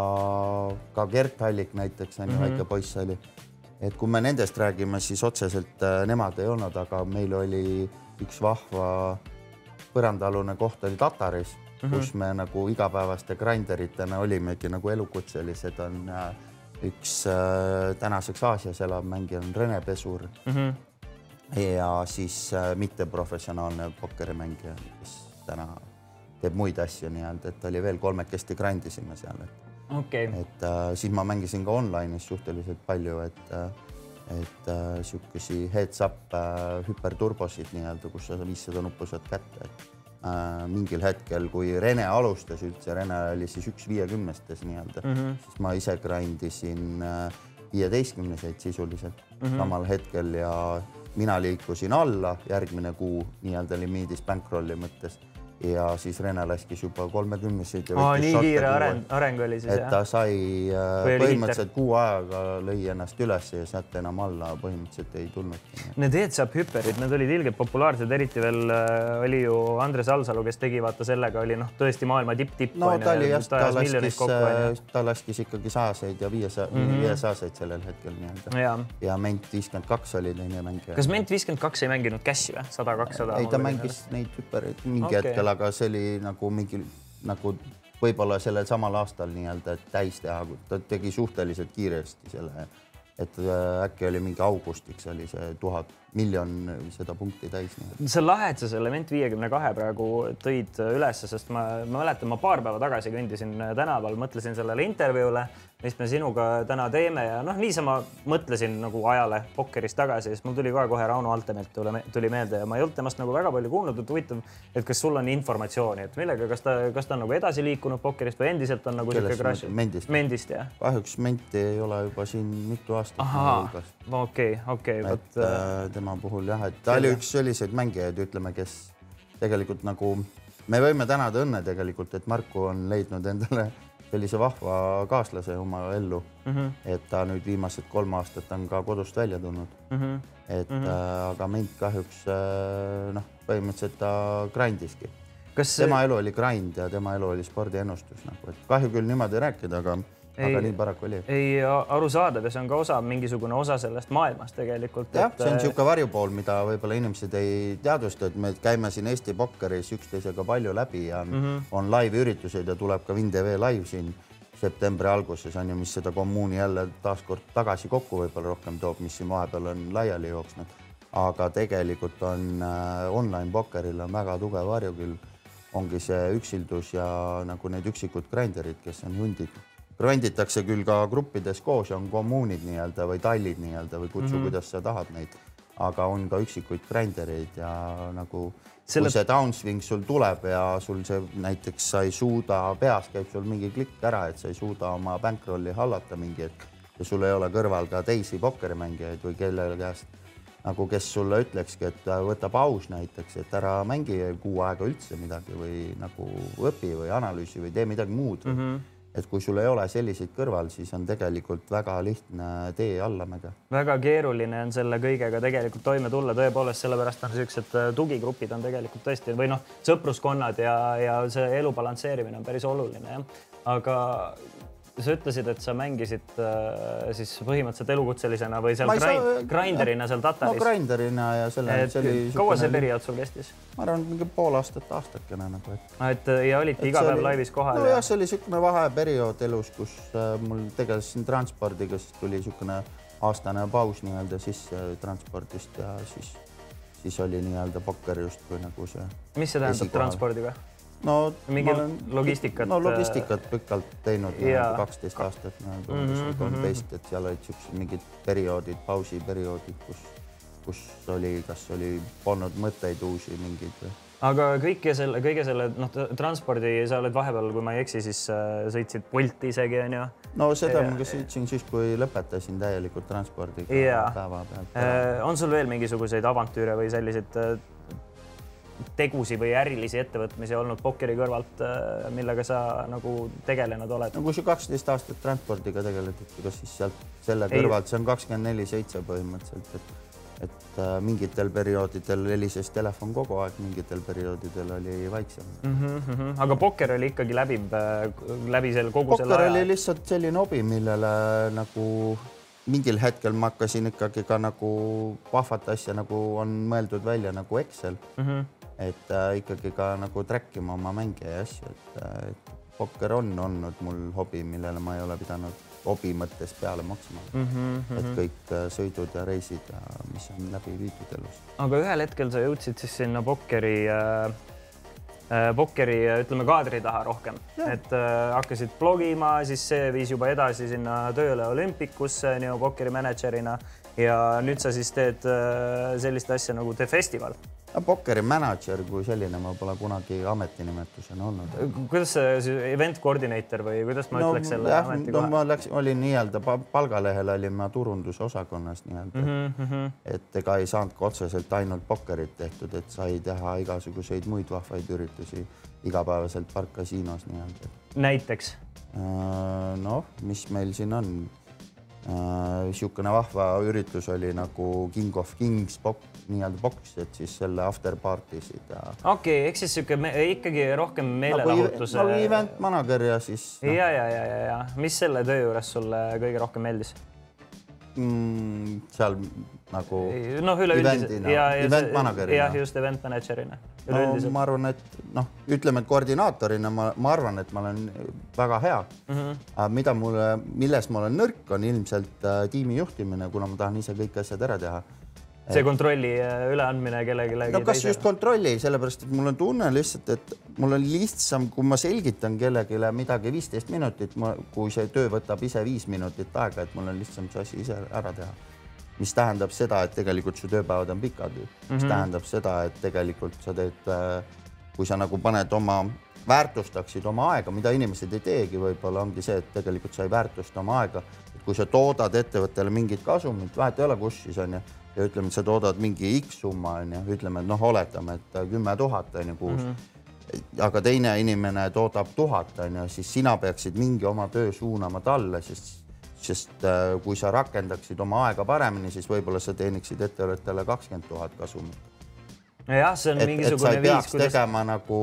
ka Gert Hallik näiteks on ju mm -hmm. väike poiss oli. Et kui me nendest räägime, siis otseselt nemad ei olnud, aga meil oli üks vahva põrandaalune koht oli Tataris mm, -hmm. kus me nagu igapäevaste grinderitena olimegi nagu elukutselised on äh, üks äh, tänaseks Aasias elav mängija on Rene Pesur mm. -hmm. ja siis äh, mitteprofessionaalne pokkerimängija, kes täna teeb muid asju nii-öelda, et oli veel kolmekesti grind isime seal, et okay.. et äh, siis ma mängisin ka online'is suhteliselt palju, et äh, et äh, sihukesi heads up äh, hüperturbosid nii-öelda, kus sa viissada nuppu saad kätte, et äh, mingil hetkel, kui Rene alustas üldse, Rene oli siis üks viiekümnestes nii-öelda mm, -hmm. siis ma ise grind isin äh, viieteistkümneseid sisuliselt mm -hmm. samal hetkel ja mina liikusin alla järgmine kuu nii-öelda limiidis bankroll'i mõttes ja siis Rene laskis juba kolmekümneseid. nii kiire areng, areng oli siis et ta sai äh, põhimõtteliselt kuu ajaga lõi ennast üles ja sealt enam alla põhimõtteliselt ei tulnudki. Need heads-up hüpperid, need olid ilgelt populaarsed, eriti veel äh, oli ju Andres Alsalu, kes tegi vaata sellega oli noh, tõesti maailma tipp-tipp. no ta oli jah, ta laskis, äh, ta laskis ikkagi sajaseid ja viiesaja mm -hmm., viiesajaseid sellel hetkel nii-öelda ja, ja Ment viiskümmend kaks oli teine mängija. kas Ment viiskümmend kaks ei mänginud Cassi või, sada, kakssada? ei, ta mängis neid hüppereid mingi okay. hetkel peal, aga see oli nagu mingi nagu võib-olla sellel samal aastal nii-öelda täis teha, ta tegi suhteliselt kiiresti selle, et äh, äkki oli mingi augustiks oli see tuhat miljon seda punkti täis. see on lahe, et sa selle Ment viiekümne kahe praegu tõid ülesse, sest ma, ma mäletan, ma paar päeva tagasi kõndisin tänaval, mõtlesin sellele intervjuule mis me sinuga täna teeme ja noh, niisama mõtlesin nagu ajale pokkeris tagasi, siis mul tuli ka kohe Rauno Altemelt tuli, tuli meelde ja ma ei olnud temast nagu väga palju kuulnud, et huvitav, et kas sul on informatsiooni, et millega, kas ta, kas ta on nagu edasi liikunud pokkerist või endiselt on nagu niisugune crash? Mendist. Mendist jah? kahjuks Menti ei ole juba siin mitu aastat. okei, okei. et äh, tema puhul jah, et ta oli üks selliseid mängijaid, ütleme, kes tegelikult nagu me võime tänada õnne tegelikult, et Marku on leidnud endale sellise vahva kaaslase oma ellu mm. -hmm. et ta nüüd viimased kolm aastat on ka kodust välja tulnud mm. -hmm. et mm -hmm. äh, aga mind kahjuks äh, noh, põhimõtteliselt ta grindiski. Kas... tema elu oli grind ja tema elu oli spordiennustus nagu, et kahju küll niimoodi rääkida, aga aga nii paraku oli. ei, arusaadav ja see on ka osa, mingisugune osa sellest maailmast tegelikult. jah et..., see on niisugune varjupool, mida võib-olla inimesed ei teadvusta, et me käime siin Eesti Pokkeris üksteisega palju läbi ja mm -hmm. on live-üritused ja tuleb ka WinTV live siin septembri alguses on ju, mis seda kommuuni jälle taaskord tagasi kokku võib-olla rohkem toob, mis siin vahepeal on laiali jooksnud. aga tegelikult on äh, online pokkeril on väga tugev varjukülg, ongi see üksildus ja nagu need üksikud grinderid, kes on hundid grinditakse küll ka gruppides koos ja on kommuunid nii-öelda või tallid nii-öelda või kutsu mm, -hmm. kuidas sa tahad neid, aga on ka üksikuid grindereid ja nagu Selle... kui see downswing sul tuleb ja sul see näiteks sa ei suuda, peas käib sul mingi klikk ära, et sa ei suuda oma bankrolli hallata mingi hetk ja sul ei ole kõrval ka teisi pokkerimängijaid või kelle käest nagu kes sulle ütlekski, et võta paus näiteks, et ära mängi kuu aega üldse midagi või nagu õpi või analüüsi või tee midagi muud mm. -hmm et kui sul ei ole selliseid kõrval, siis on tegelikult väga lihtne tee allamäge. väga keeruline on selle kõigega tegelikult toime tulla, tõepoolest, sellepärast on niisugused äh, tugigrupid on tegelikult tõesti või noh, sõpruskonnad ja, ja see elu balansseerimine on päris oluline jah. aga sa ütlesid, et sa mängisid äh, siis põhimõtteliselt elukutselisena või seal grind, grinderina seal Tataris? no grinderina ja selle. kaua see periood sul kestis? ma arvan, mingi pool aastat, aastakene nagu, et. Et ja olidki iga päev laivis kohal? nojah ja..., see oli niisugune vaheperiood elus, kus äh, mul tegelesin transpordiga, siis tuli niisugune aastane paus nii-öelda sisse transpordist ja siis, siis oli nii-öelda pokker justkui nagu see. mis see tähendab transpordiga? No mingi olen, logistikat. no logistikat äh, pikalt teinud ja. kaksteist aastat nagu umbes või kolmteist, et seal olid siuksed mingid perioodid, pausiperioodid, kus, kus oli, kas oli, polnud mõtteid uusi mingeid või aga kõike selle, kõige selle noh, transpordi sa oled vahepeal, kui ma ei eksi, siis äh, sõitsid Bolti isegi onju. no seda ma ka sõitsin siis, kui lõpetasin täielikult transpordiga päeva pealt äh,. on sul veel mingisuguseid avantüüre või selliseid äh, tegusid või ärilisi ettevõtmisi olnud pokkeri kõrvalt, äh, millega sa nagu tegelenud oled? no kui sa kaksteist aastat transpordiga tegeled, et ega siis sealt selle kõrvalt, see on kakskümmend neli seitse põhimõtteliselt, et et äh, mingitel perioodidel helises telefon kogu aeg, mingitel perioodidel oli vaiksem mm. -hmm. aga pokker oli ikkagi läbiv äh, läbi selle kogu pokker selle aja? oli lihtsalt selline hobi, millele nagu mingil hetkel ma hakkasin ikkagi ka nagu vahvat asja, nagu on mõeldud välja nagu Excel mm. -hmm et äh, ikkagi ka nagu track ima oma mänge ja asju, et, äh, et pokker on olnud mul hobi, millele ma ei ole pidanud hobi mõttes peale maksma mm. -hmm. et kõik äh, sõidud ja reisid ja mis on läbi viidud elus. aga ühel hetkel sa jõudsid siis sinna pokkeri äh, äh pokkeri ütleme kaadri taha rohkem, et äh, hakkasid blogima, siis see viis juba edasi sinna tööle olümpikusse nii-öelda pokkeri mänedžerina ja nüüd sa siis teed äh, sellist asja nagu The Festival pokkeri mänedžer kui selline ma pole kunagi ametinimetusena olnud. kuidas see event coordinator või kuidas ma no, ütleks selle jah, ametikoha? no ma läksin, olin nii-öelda palgalehel olin ma turundusosakonnas nii-öelda mm. -hmm. et ega ei saanudki otseselt ainult pokkerit tehtud, et sai teha igasuguseid muid vahvaid üritusi igapäevaselt parkkasiinos nii-öelda. näiteks? Äh, noh, mis meil siin on niisugune äh, vahva üritus oli nagu King of Kings bok, nii-öelda boks, et siis selle after party sid ja. okei okay,, ehk siis niisugune ikkagi rohkem meelelahutuse nagu. nagu event manager ja siis no.. ja, ja, ja, ja, ja mis selle töö juures sulle kõige rohkem meeldis mm,? seal nagu. noh, üleüldiselt ja, ja event manager'ina. jah, just event manager'ina no ma arvan, et noh, ütleme, et koordinaatorina ma, ma arvan, et ma olen väga hea mm. -hmm. aga mida mulle, milles ma olen nõrk, on ilmselt äh, tiimi juhtimine, kuna ma tahan ise kõik asjad ära teha. see kontrolli äh, üleandmine kellelegi. no kas teisele? just kontrolli, sellepärast et mul on tunne lihtsalt, et mul on lihtsam, kui ma selgitan kellelegi midagi viisteist minutit, kui see töö võtab ise viis minutit aega, et mul on lihtsam see asi ise ära teha mis tähendab seda, et tegelikult su tööpäevad on pikad ju mm, -hmm. mis mhm. tähendab seda, et tegelikult sa teed, äh, kui sa nagu paned oma, väärtustaksid oma aega, mida inimesed ei teegi, võib-olla ongi see, et tegelikult sa ei väärtusta oma aega. kui sa toodad ettevõttele mingit kasumit, vahet ei ole, kus siis on ju, ja ütleme, et sa toodad mingi X summa on ju, ütleme, et noh, oletame, et kümme tuhat on ju kuus mm. -hmm. aga teine inimene toodab tuhat on ju, siis sina peaksid mingi oma töö suunama talle, sest sest äh, kui sa rakendaksid oma aega paremini, siis võib-olla sa teeniksid ettevõttele kakskümmend tuhat kasumit. jah, see on et, mingisugune et viis, kuidas. tegema nagu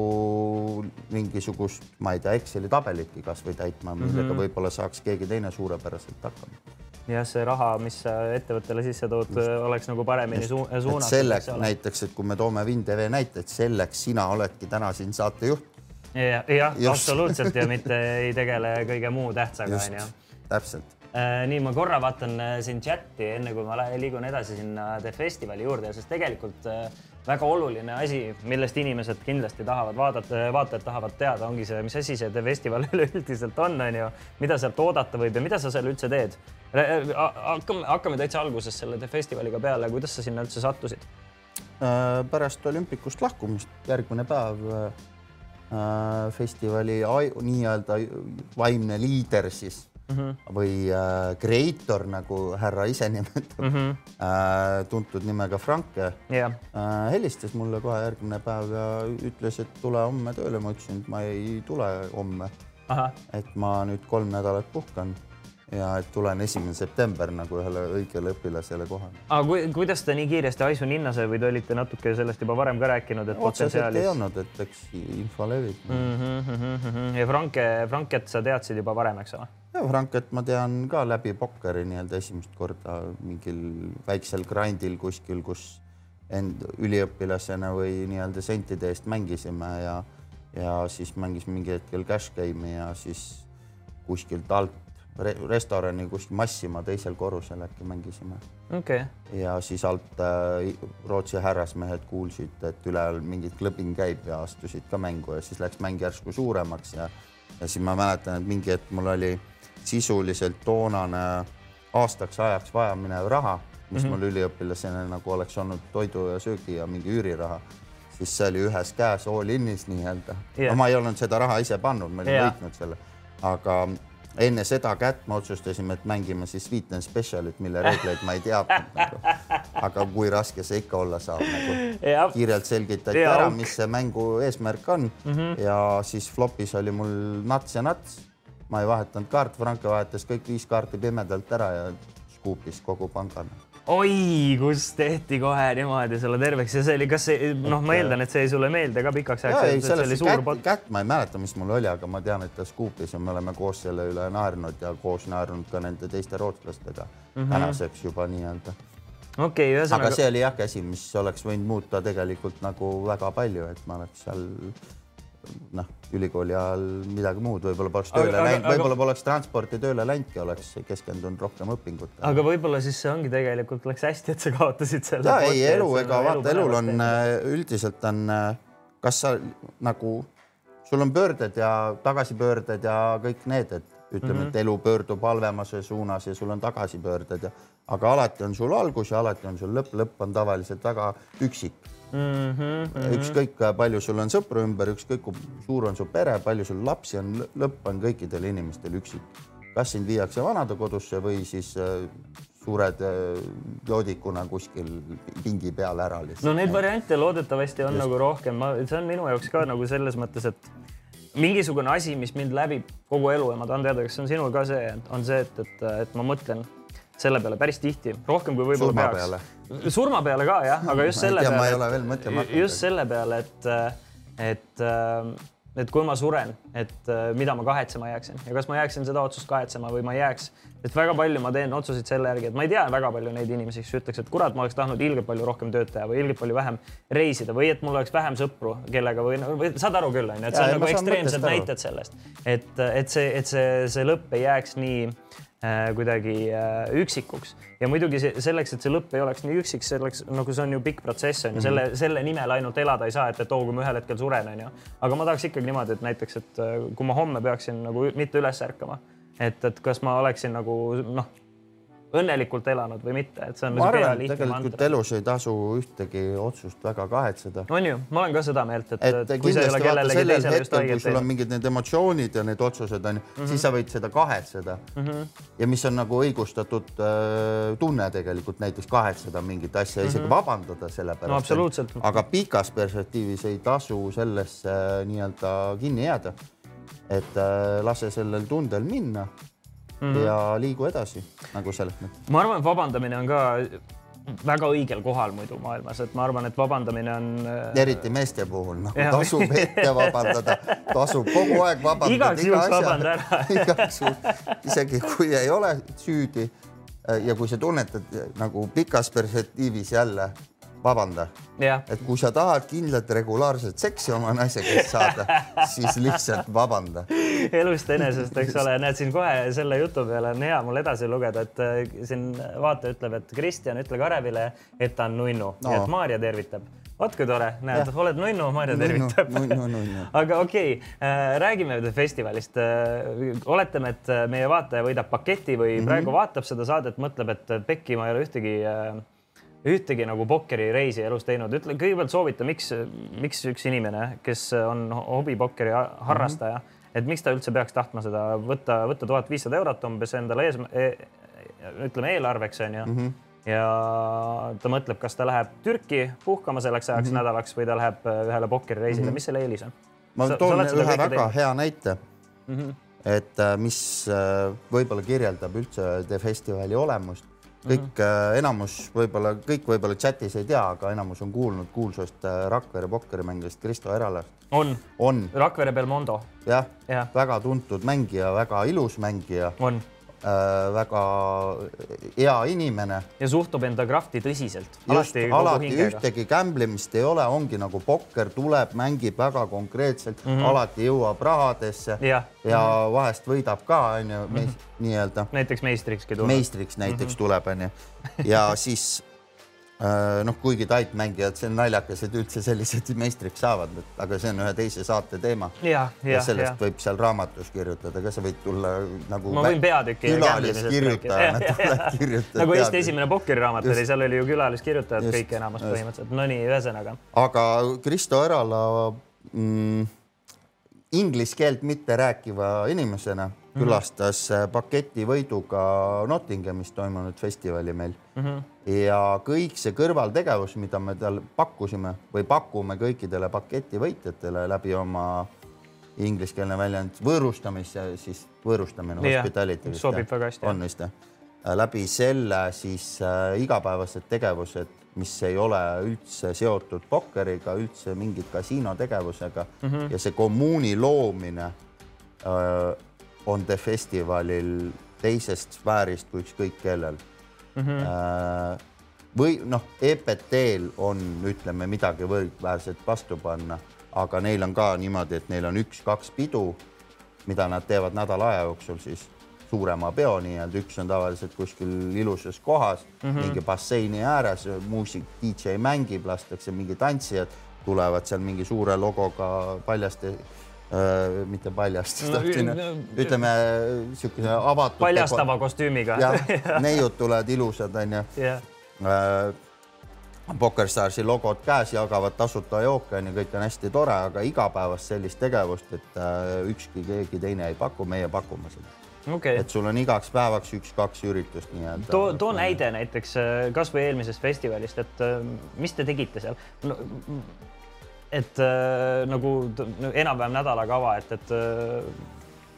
mingisugust, ma ei tea, Exceli tabelitki kasvõi täitma, millega mm -hmm. võib-olla saaks keegi teine suurepäraselt hakkama. jah, see raha, mis sa ettevõttele sisse tood, oleks nagu paremini su suunatud. selleks näiteks, et kui me toome WinTV näite, et selleks sina oledki täna siin saatejuht. jah ja, absoluutselt ja mitte ei tegele kõige muu tähtsaga, onju. täpselt nii, ma korra vaatan äh, siin chati, enne kui ma liigun edasi sinna The Festivali juurde, sest tegelikult äh, väga oluline asi, millest inimesed kindlasti tahavad vaadata, vaatajad tahavad teada, ongi see, mis asi see The Festival üleüldiselt on, on ju, mida sealt oodata võib ja mida sa seal üldse teed. hakkame, hakkame täitsa algusest selle The Festivaliga peale, kuidas sa sinna üldse sattusid? Äh, pärast olümpikust lahkumist järgmine päev äh, festivali nii-öelda vaimne liider siis mm -hmm. või äh, creator, nagu härra ise nimetab mm, -hmm. äh, tuntud nimega Franke yeah. äh,, helistas mulle kohe järgmine päev ja ütles, et tule homme tööle. ma ütlesin, et ma ei tule homme. et ma nüüd kolm nädalat puhkan ja et tulen esimene september nagu ühele õigele õpilasele kohale. aga ku, kuidas te nii kiiresti haisu ninna sai või te olite natuke sellest juba varem ka rääkinud, et potentsiaalis? ei olnud, et eks info levib mm. -hmm, mm -hmm. ja Franke, Franket sa teadsid juba varem, eks ole? ja Franket ma tean ka läbi pokkeri nii-öelda esimest korda mingil väiksel grandil kuskil, kus end üliõpilasena või nii-öelda sentide eest mängisime ja, ja siis mängis mingi hetkel cash game'i ja siis kuskilt alt re restorani kuskil Massima teisel korrusel äkki mängisime. Okay.. ja siis alt äh, Rootsi härrasmehed kuulsid, et üleval mingi klõbing käib ja astusid ka mängu ja siis läks mäng järsku suuremaks ja, ja siis ma mäletan, et mingi hetk mul oli sisuliselt toonane aastaks ajaks vajaminev raha, mis mm -hmm. mul üliõpilasena nagu oleks olnud toidu ja söögi ja mingi üüriraha. Siis see oli ühes käes all in'is nii-öelda. Yeah.. no ma ei olnud seda raha ise pannud, ma olin yeah. võitnud selle, aga enne seda kätt me otsustasime, et mängime siis Sweet and Specialit, mille reegleid ma ei teadnud nagu. aga kui raske see ikka olla saab nagu. kiirelt selgitati ja, ära, mis see mängu eesmärk on mm -hmm. ja siis flopis oli mul nats ja nats. ma ei vahetanud kaarte, Franke vahetas kõik viis kaarti pimedalt ära ja skuupis kogu pangana oi, kus tehti kohe niimoodi sulle terveks ja see oli, kas see, noh, ma eeldan, et see jäi sulle meelde ka pikaks ajaks. oli suur kätt, kätt ma ei mäleta, mis mul oli, aga ma tean, et ta skuupis ja me oleme koos selle üle naernud ja koos naernud ka nende teiste rootslastega mm -hmm. tänaseks juba nii-öelda. okei okay,, ühesõnaga. aga see oli jah käsi, mis oleks võinud muuta tegelikult nagu väga palju, et ma oleks seal noh, ülikooli ajal midagi muud, võib-olla poleks tööle aga, läinud, võib-olla poleks transporti tööle läinudki, oleks keskendunud rohkem õpingutele. aga võib-olla siis see ongi tegelikult läks hästi, et sa kaotasid selle. ja ei, elu, ega vaata, elul on äh, üldiselt on, äh, kas sa nagu, sul on pöörded ja tagasipöörded ja kõik need, et ütleme mm, -hmm. et elu pöördub halvemase suunas ja sul on tagasipöörded ja, aga alati on sul algus ja alati on sul lõpp, lõpp on tavaliselt väga üksik mm. -hmm. ükskõik palju sul on sõpru ümber, ükskõik kui suur on su pere, palju sul lapsi on, lõpp on kõikidel inimestel üksik. kas sind viiakse vanadekodusse või siis äh, suured äh, joodikuna kuskil pingi peal ära lihtsalt. no neid variante loodetavasti on Just. nagu rohkem, ma, see on minu jaoks ka nagu selles mõttes, et mingisugune asi, mis mind läbib kogu elu ja ma tahan teada, kas see on sinul ka see, on see, et, et, et ma mõtlen selle peale päris tihti, rohkem kui võib-olla peaks. surma peale ka jah, aga just selle peale. ma ei ole veel mõtlema hakanud. just selle peale, et, et, et kui ma suren, et mida ma kahetsema jääksin ja kas ma jääksin seda otsust kahetsema või ma ei jääks. et väga palju ma teen otsuseid selle järgi, et ma ei tea väga palju neid inimesi, kes ütleks, et kurat, ma oleks tahtnud ilgelt palju rohkem tööd teha või ilgelt palju vähem reisida või et mul oleks vähem sõpru, kellega või, või saad aru küll, onju, et see on nagu ekstreemsed näited sellest, et, et see, et see, see lõpp ei jääks nii Äh, kuidagi äh, üksikuks ja muidugi see, selleks, et see lõpp ei oleks nii üksik, selleks nagu see on ju pikk protsess on ju, selle, mhm. selle nimel ainult elada ei saa, et, et oo, kui ma ühel hetkel suren, on ju. aga ma tahaks ikkagi niimoodi, et näiteks, et äh, kui ma homme peaksin nagu mitte üles ärkama, et, et kas ma oleksin nagu noh õnnelikult elanud või mitte, et see on. ma arvan, et tegelikult elus ei tasu ühtegi otsust väga kahetseda. on ju, ma olen ka seda meelt, et, et, et teisele just õiget teinud. kui sul on mingid need emotsioonid ja need otsused on ju mm, -hmm. siis sa võid seda kahetseda mm. -hmm. ja mis on nagu õigustatud äh, tunne tegelikult näiteks kahetseda mingit asja mm, -hmm. isegi vabandada selle pärast no,. absoluutselt. aga pikas perspektiivis ei tasu sellesse äh, nii-öelda kinni jääda. et äh, lase sellel tundel minna mm -hmm. ja liigu edasi nagu selles mõttes. ma arvan, et vabandamine on ka väga õigel kohal muidu maailmas, et ma arvan, et vabandamine on. Äh, eriti meeste puhul nagu ja, tasub ette vabandada, tasub kogu aeg vabandada. igaks juhuks vabanda ära igaks juhuks, isegi kui ei ole süüdi. ja kui sa tunnetad nagu pikas perspektiivis jälle vabanda. et kui sa tahad kindlat regulaarset seksi oma naisega saada, siis lihtsalt vabanda. elust enesest, eks ole, näed siin kohe selle jutu peale on hea mul edasi lugeda, et äh, siin vaataja ütleb, et Kristjan, ütle Karevile, et ta on nunnu no., nii et Maarja tervitab vot kui tore, näed, oled nunnu, Marju tervitab. aga okei okay, äh,, räägime festivalist äh,. oletame, et meie vaataja võidab paketi või mm -hmm. praegu vaatab seda saadet, mõtleb, et Pekki, ma ei ole ühtegi äh, ühtegi nagu pokkerireisi elus teinud, ütle kõigepealt soovita, miks, miks üks inimene, kes on hobipokkeri harrastaja mm, -hmm. et miks ta üldse peaks tahtma seda võtta, võtta tuhat viissada eurot umbes endale ees e,, ütleme eelarveks onju mm. -hmm ja ta mõtleb, kas ta läheb Türki puhkama selleks ajaks mm -hmm. nädalaks või ta läheb äh, ühele pokkerireisile mm, -hmm. mis selle eelis on? ma sa, toon sa ühe väga teinud? hea näite mm, -hmm. et äh, mis äh, võib-olla kirjeldab üldse The Festivali olemust. Kõik mm -hmm. enamus võib-olla kõik võib-olla chatis ei tea, aga enamus on kuulnud kuulsast Rakvere pokkerimängijast Kristo Eralast. on, on., Rakvere Belmondo. jah ja., väga tuntud mängija, väga ilus mängija. on äh, väga hea inimene. ja suhtub enda krafti tõsiselt. just, alati ühtegi gamblimist ei ole, ongi nagu pokker tuleb, mängib väga konkreetselt mm, -hmm. alati jõuab rahadesse ja, ja -hmm. vahest võidab ka, onju, mhm. nii-öelda. näiteks meistrikski tuleb. meistriks näiteks mm -hmm. tuleb, onju. ja siis Äh, noh, kuigi taipmängijad, see on naljakas, et üldse sellised meistriks saavad, aga see on ühe teise saate teema. ja, ja, ja sellest ja. võib seal raamatus kirjutada, ka sa võid tulla nagu. ma võin peatüki. külaliskirjutajana tulla kirjutada. nagu Eesti esimene pokkeriraamat oli, seal oli ju külaliskirjutajad kõik enamus põhimõtteliselt, no nii, ühesõnaga. aga Kristo Erala mm, inglise keelt mitte rääkiva inimesena Mhm. külastas mm -hmm. paketi võiduga Nottinghamis toimunud festivali meil mm. -hmm. Ja kõik see kõrvaltegevus, mida me tal pakkusime või pakume kõikidele paketi võitjatele läbi oma ingliskeelne väljend võõrustamise, siis võõrustamine yeah,. hospitality. sobib väga hästi. on vist jah? läbi selle siis äh, igapäevased tegevused, mis ei ole üldse seotud pokkeriga, üldse mingit kasiinotegevusega mm -hmm. ja see kommuuni loomine äh, on The Festivalil teisest sfäärist kui ükskõik kellel mm. -hmm. või noh, EPT-l on, ütleme midagi võrdväärset vastu panna, aga neil on ka niimoodi, et neil on üks-kaks pidu, mida nad teevad nädala aja jooksul siis suurema peo nii-öelda, üks on tavaliselt kuskil ilusas kohas mm, -hmm. mingi basseini ääres, muusik, DJ mängib, lastakse mingi tantsijad, tulevad seal mingi suure logoga paljaste mitte paljastust no,, ütleme niisuguse avatud. paljastava kostüümiga. jah, neiud tulevad ilusad, onju yeah.. Pokerstarsi logod käes, jagavad tasuta jooke, onju, kõik on hästi tore, aga igapäevast sellist tegevust, et äh, ükski keegi teine ei paku, meie pakume seda okay.. et sul on igaks päevaks üks-kaks üritust nii-öelda. too, too näide näiteks kasvõi eelmisest festivalist, et mis te tegite seal no,? Et äh, nagu enam-vähem nädalakava, et, et äh,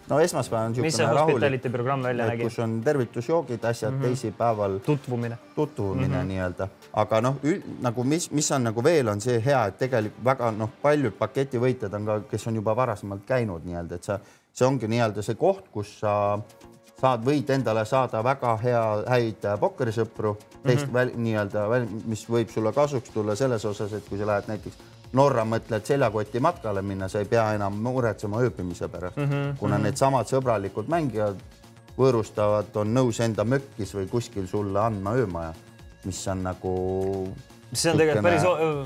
no esmaspäev on niisugune rahulik, kus on tervitusjoogid, asjad mm, -hmm. teisipäeval tutvumine, tutvumine mm -hmm. nii-öelda, aga noh, nagu mis, mis on nagu veel on see hea, et tegelikult väga noh, paljud paketivõitjad on ka, kes on juba varasemalt käinud nii-öelda, et sa, see ongi nii-öelda see koht, kus sa saad, võid endale saada väga hea, häid pokkerisõpru mm -hmm. teist nii-öelda, mis võib sulle kasuks tulla selles osas, et kui sa lähed näiteks Norra mõtled seljakoti matkale minna, sa ei pea enam muretsema ööbimise pärast mm, -hmm. kuna mm -hmm. needsamad sõbralikud mängijad võõrustavad, on nõus enda mökkis või kuskil sulle andma öömaja, mis on nagu see on tegelikult päris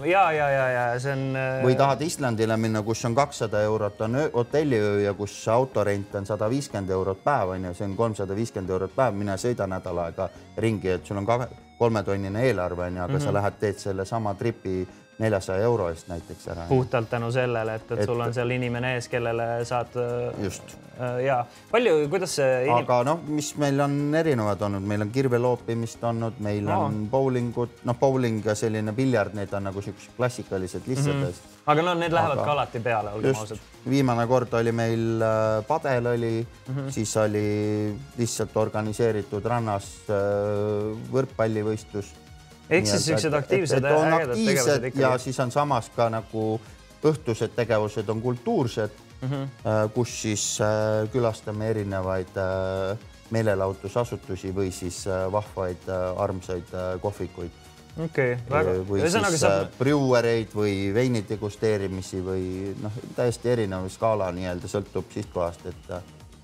ja, ja, ja, ja see on. Äh, või tahad Islandile minna, kus on kakssada eurot on hotelliöö ja kus autorent on sada viiskümmend eurot päev on ju, see on kolmsada viiskümmend eurot päev, mine sõida nädal aega ringi, et sul on kolmetonnine eelarve on ju, aga mm -hmm. sa lähed, teed sellesama tripi neljasaja euro eest näiteks ära. puhtalt tänu sellele, et, et, et sul on seal inimene ees, kellele saad. Äh, just äh,. ja palju, kuidas see inim.... aga noh, mis meil on erinevad olnud, meil on kirveloopimist olnud, meil no. on bowlingut, noh, bowling ja selline piljard, need on nagu siuksed klassikalised lihtsad mm. -hmm. aga no need lähevad aga... ka alati peale, olgem ausad. viimane kord oli meil äh, padel oli mm, -hmm. siis oli lihtsalt organiseeritud rannas äh, võrkpallivõistlus ehk siis siuksed aktiivsed, ägedad tegevused ikkagi. ja siis on samas ka nagu õhtused tegevused on kultuursed mm, -hmm. kus siis äh, külastame erinevaid äh, meelelahutusasutusi või siis vahvaid armsaid kohvikuid. okei okay,, väga. või Ühesõnaga siis saab... brewereid või veini degusteerimisi või noh, täiesti erinev skaala nii-öelda sõltub sihtkohast, et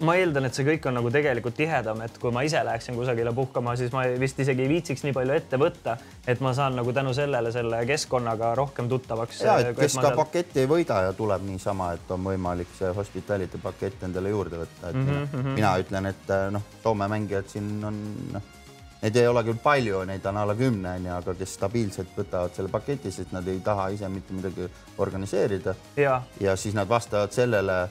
ma eeldan, et see kõik on nagu tegelikult tihedam, et kui ma ise läheksin kusagile puhkama, siis ma vist isegi ei viitsiks nii palju ette võtta, et ma saan nagu tänu sellele selle keskkonnaga rohkem tuttavaks. ja, et kes ka seal... paketti ei võida ja tuleb niisama, et on võimalik see hospitality pakett endale juurde võtta, et mm -hmm. mina ütlen, et noh, Soome mängijad siin on noh Neid ei ole küll palju, neid on alla kümne, onju, aga kes stabiilselt võtavad selle paketi, sest nad ei taha ise mitte midagi organiseerida. ja siis nad vastavalt sellele,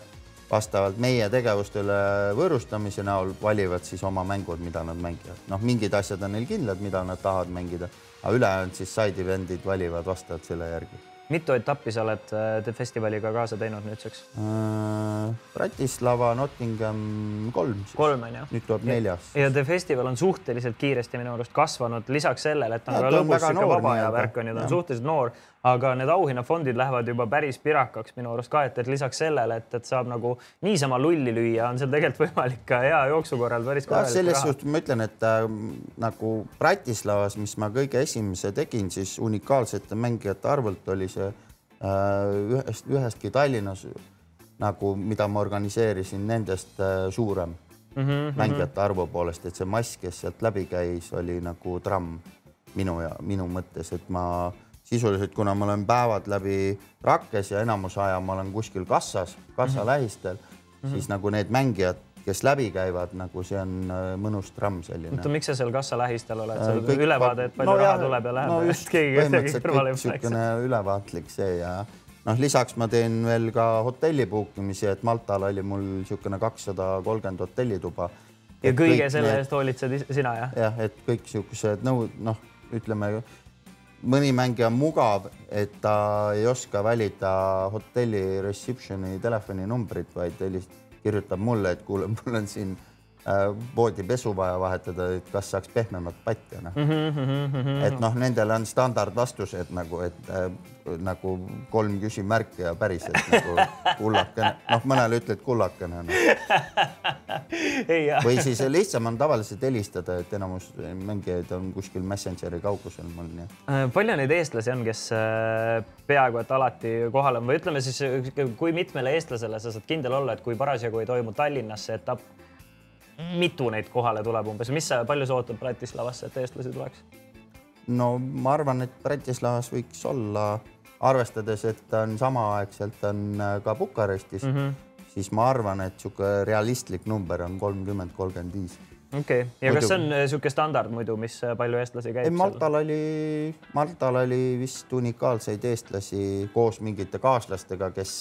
vastavalt meie tegevustele võõrustamise näol valivad siis oma mängud, mida nad mängivad. noh, mingid asjad on neil kindlad, mida nad tahavad mängida, aga ülejäänud siis side event'id valivad vastavalt selle järgi mitu etappi sa oled äh, festivaliga kaasa teinud nüüdseks äh,? Bratislava, Nottingham kolm. kolm on ju. nüüd tuleb neljas. ja The Festival on suhteliselt kiiresti minu arust kasvanud, lisaks sellele, et on ja, ka lõbus sihuke vaba aja värk on ju, ta on suhteliselt noor aga need auhinnafondid lähevad juba päris pirakaks minu arust ka, et, et lisaks sellele, et, et saab nagu niisama lulli lüüa, on seal tegelikult võimalik ka hea jooksu korral päris korralik raha. selles suhtes ma ütlen, et äh, nagu Bratislavas, mis ma kõige esimese tegin, siis unikaalsete mängijate arvult oli see äh, ühest, ühestki Tallinnas nagu, mida ma organiseerisin, nendest äh, suurem mm -hmm, mängijate arvu poolest, et see mass, kes sealt läbi käis, oli nagu tramm minu ja minu mõttes, et ma sisuliselt, kuna ma olen päevad läbi rakkes ja enamus aja ma olen kuskil kassas, kassa mm -hmm. lähistel mm, -hmm. siis nagu need mängijad, kes läbi käivad, nagu see on äh, mõnus tramm selline. oota, miks sa seal kassa lähistel oled, seal äh, ülevaade, et palju no, raha tuleb ja läheb no, just, keegi kuidagi kõrvale ei läheks. ülevaatlik see ja noh, lisaks ma teen veel ka hotelli book imisi, et Maltal oli mul niisugune kakssada kolmkümmend hotellituba. ja kõige selle eest hoolitsed sina, jah? jah, et kõik niisugused nõud, noh, ütleme mõni mängija on mugav, et ta ei oska valida hotelli reception'i telefoninumbrit, vaid helist-, kirjutab mulle, et kuule, mul on siin voodipesu vaja vahetada, et kas saaks pehmemat patti, noh mm -hmm,. Mm -hmm. et noh, nendel on standardvastused nagu, et äh, nagu kolm küsimärki ja päriselt nagu kullakene, noh, mõnele ütled kullakene no. või siis lihtsam on tavaliselt helistada, et enamus mängijaid on kuskil Messengeri kaugusel mul nii. Äh, palju neid eestlasi on, kes äh, peaaegu et alati kohal on või ütleme siis, kui mitmele eestlasele sa saad kindel olla, et kui parasjagu ei toimu Tallinnas see etapp, mitu neid kohale tuleb umbes, mis sa, palju sa ootad Bratislavasse, et eestlasi tuleks? no ma arvan, et Bratislavas võiks olla, arvestades, et on samaaegselt on äh, ka Bukarestis mm, -hmm siis ma arvan, et niisugune realistlik number on kolmkümmend, kolmkümmend viis. okei okay., ja muidu... kas see on niisugune standard muidu, mis palju eestlasi käib? Maltal oli, Maltal oli vist unikaalseid eestlasi koos mingite kaaslastega, kes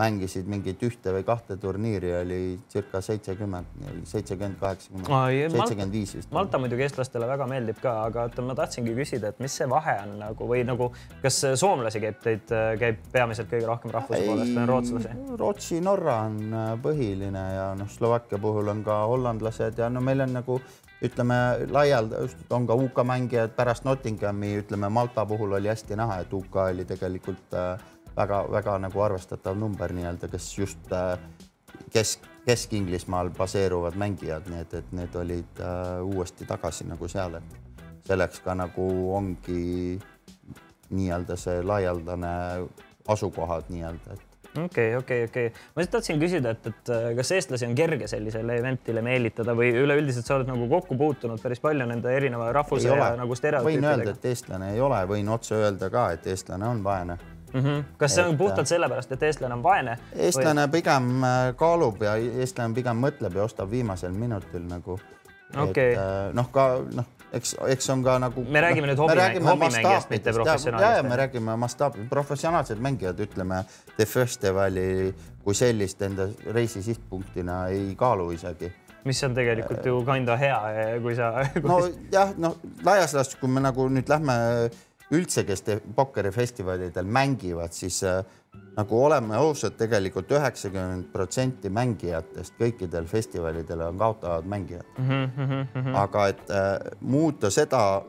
mängisid mingit ühte või kahte turniiri, oli circa seitsekümmend, seitsekümmend, kaheksakümmend, seitsekümmend viis vist. Malta muidugi eestlastele väga meeldib ka, aga oota, ma tahtsingi küsida, et mis see vahe on nagu või nagu, kas soomlasi käib teid, käib peamiselt kõige rohkem rahvuse poolest või on rootslasi? Rootsi, Norra on äh, põhiline ja noh, Slovakkia puhul on ka hollandlased ja no meil on nagu ütleme laialt on ka UK mängijad pärast Nottinghami, ütleme Malta puhul oli hästi näha, et UK oli tegelikult äh, väga-väga nagu arvestatav number nii-öelda, kes just äh, kesk, Kesk-Inglismaal baseeruvad mängijad, nii et, et need olid äh, uuesti tagasi nagu seal, et selleks ka nagu ongi nii-öelda see laialdane asukohad nii-öelda, et okei okay,, okei okay,, okei. Okay.. ma lihtsalt tahtsin küsida, et, et äh, kas eestlasi on kerge sellisele event'ile meelitada või üleüldiselt sa oled nagu kokku puutunud päris palju nende erineva rahvuse ja nagu stereotüüpidega? võin öelda, et eestlane ei ole, võin otse öelda ka, et eestlane on vaene mm. -hmm. kas see on et, puhtalt sellepärast, et eestlane on vaene? eestlane või? pigem äh, kaalub ja eestlane pigem mõtleb ja ostab viimasel minutil nagu okay.. Äh, noh, ka noh, eks, eks on ka nagu. me räägime no, nüüd hobi, hobimängijast, mitte professionaalist. ja, ja me räägime mastaabi, professionaalsed mängijad, ütleme, The Festivali kui sellist enda reisi sihtpunktina ei kaalu isegi mis on tegelikult ju kinda hea, kui sa kui.... nojah, noh laias laastus, kui me nagu nüüd lähme üldse, kes pokkerifestivalidel mängivad, siis äh, nagu oleme ausad, tegelikult üheksakümmend protsenti mängijatest kõikidel festivalidel on kaotavad mängijad mm. -hmm. aga et äh, muuta seda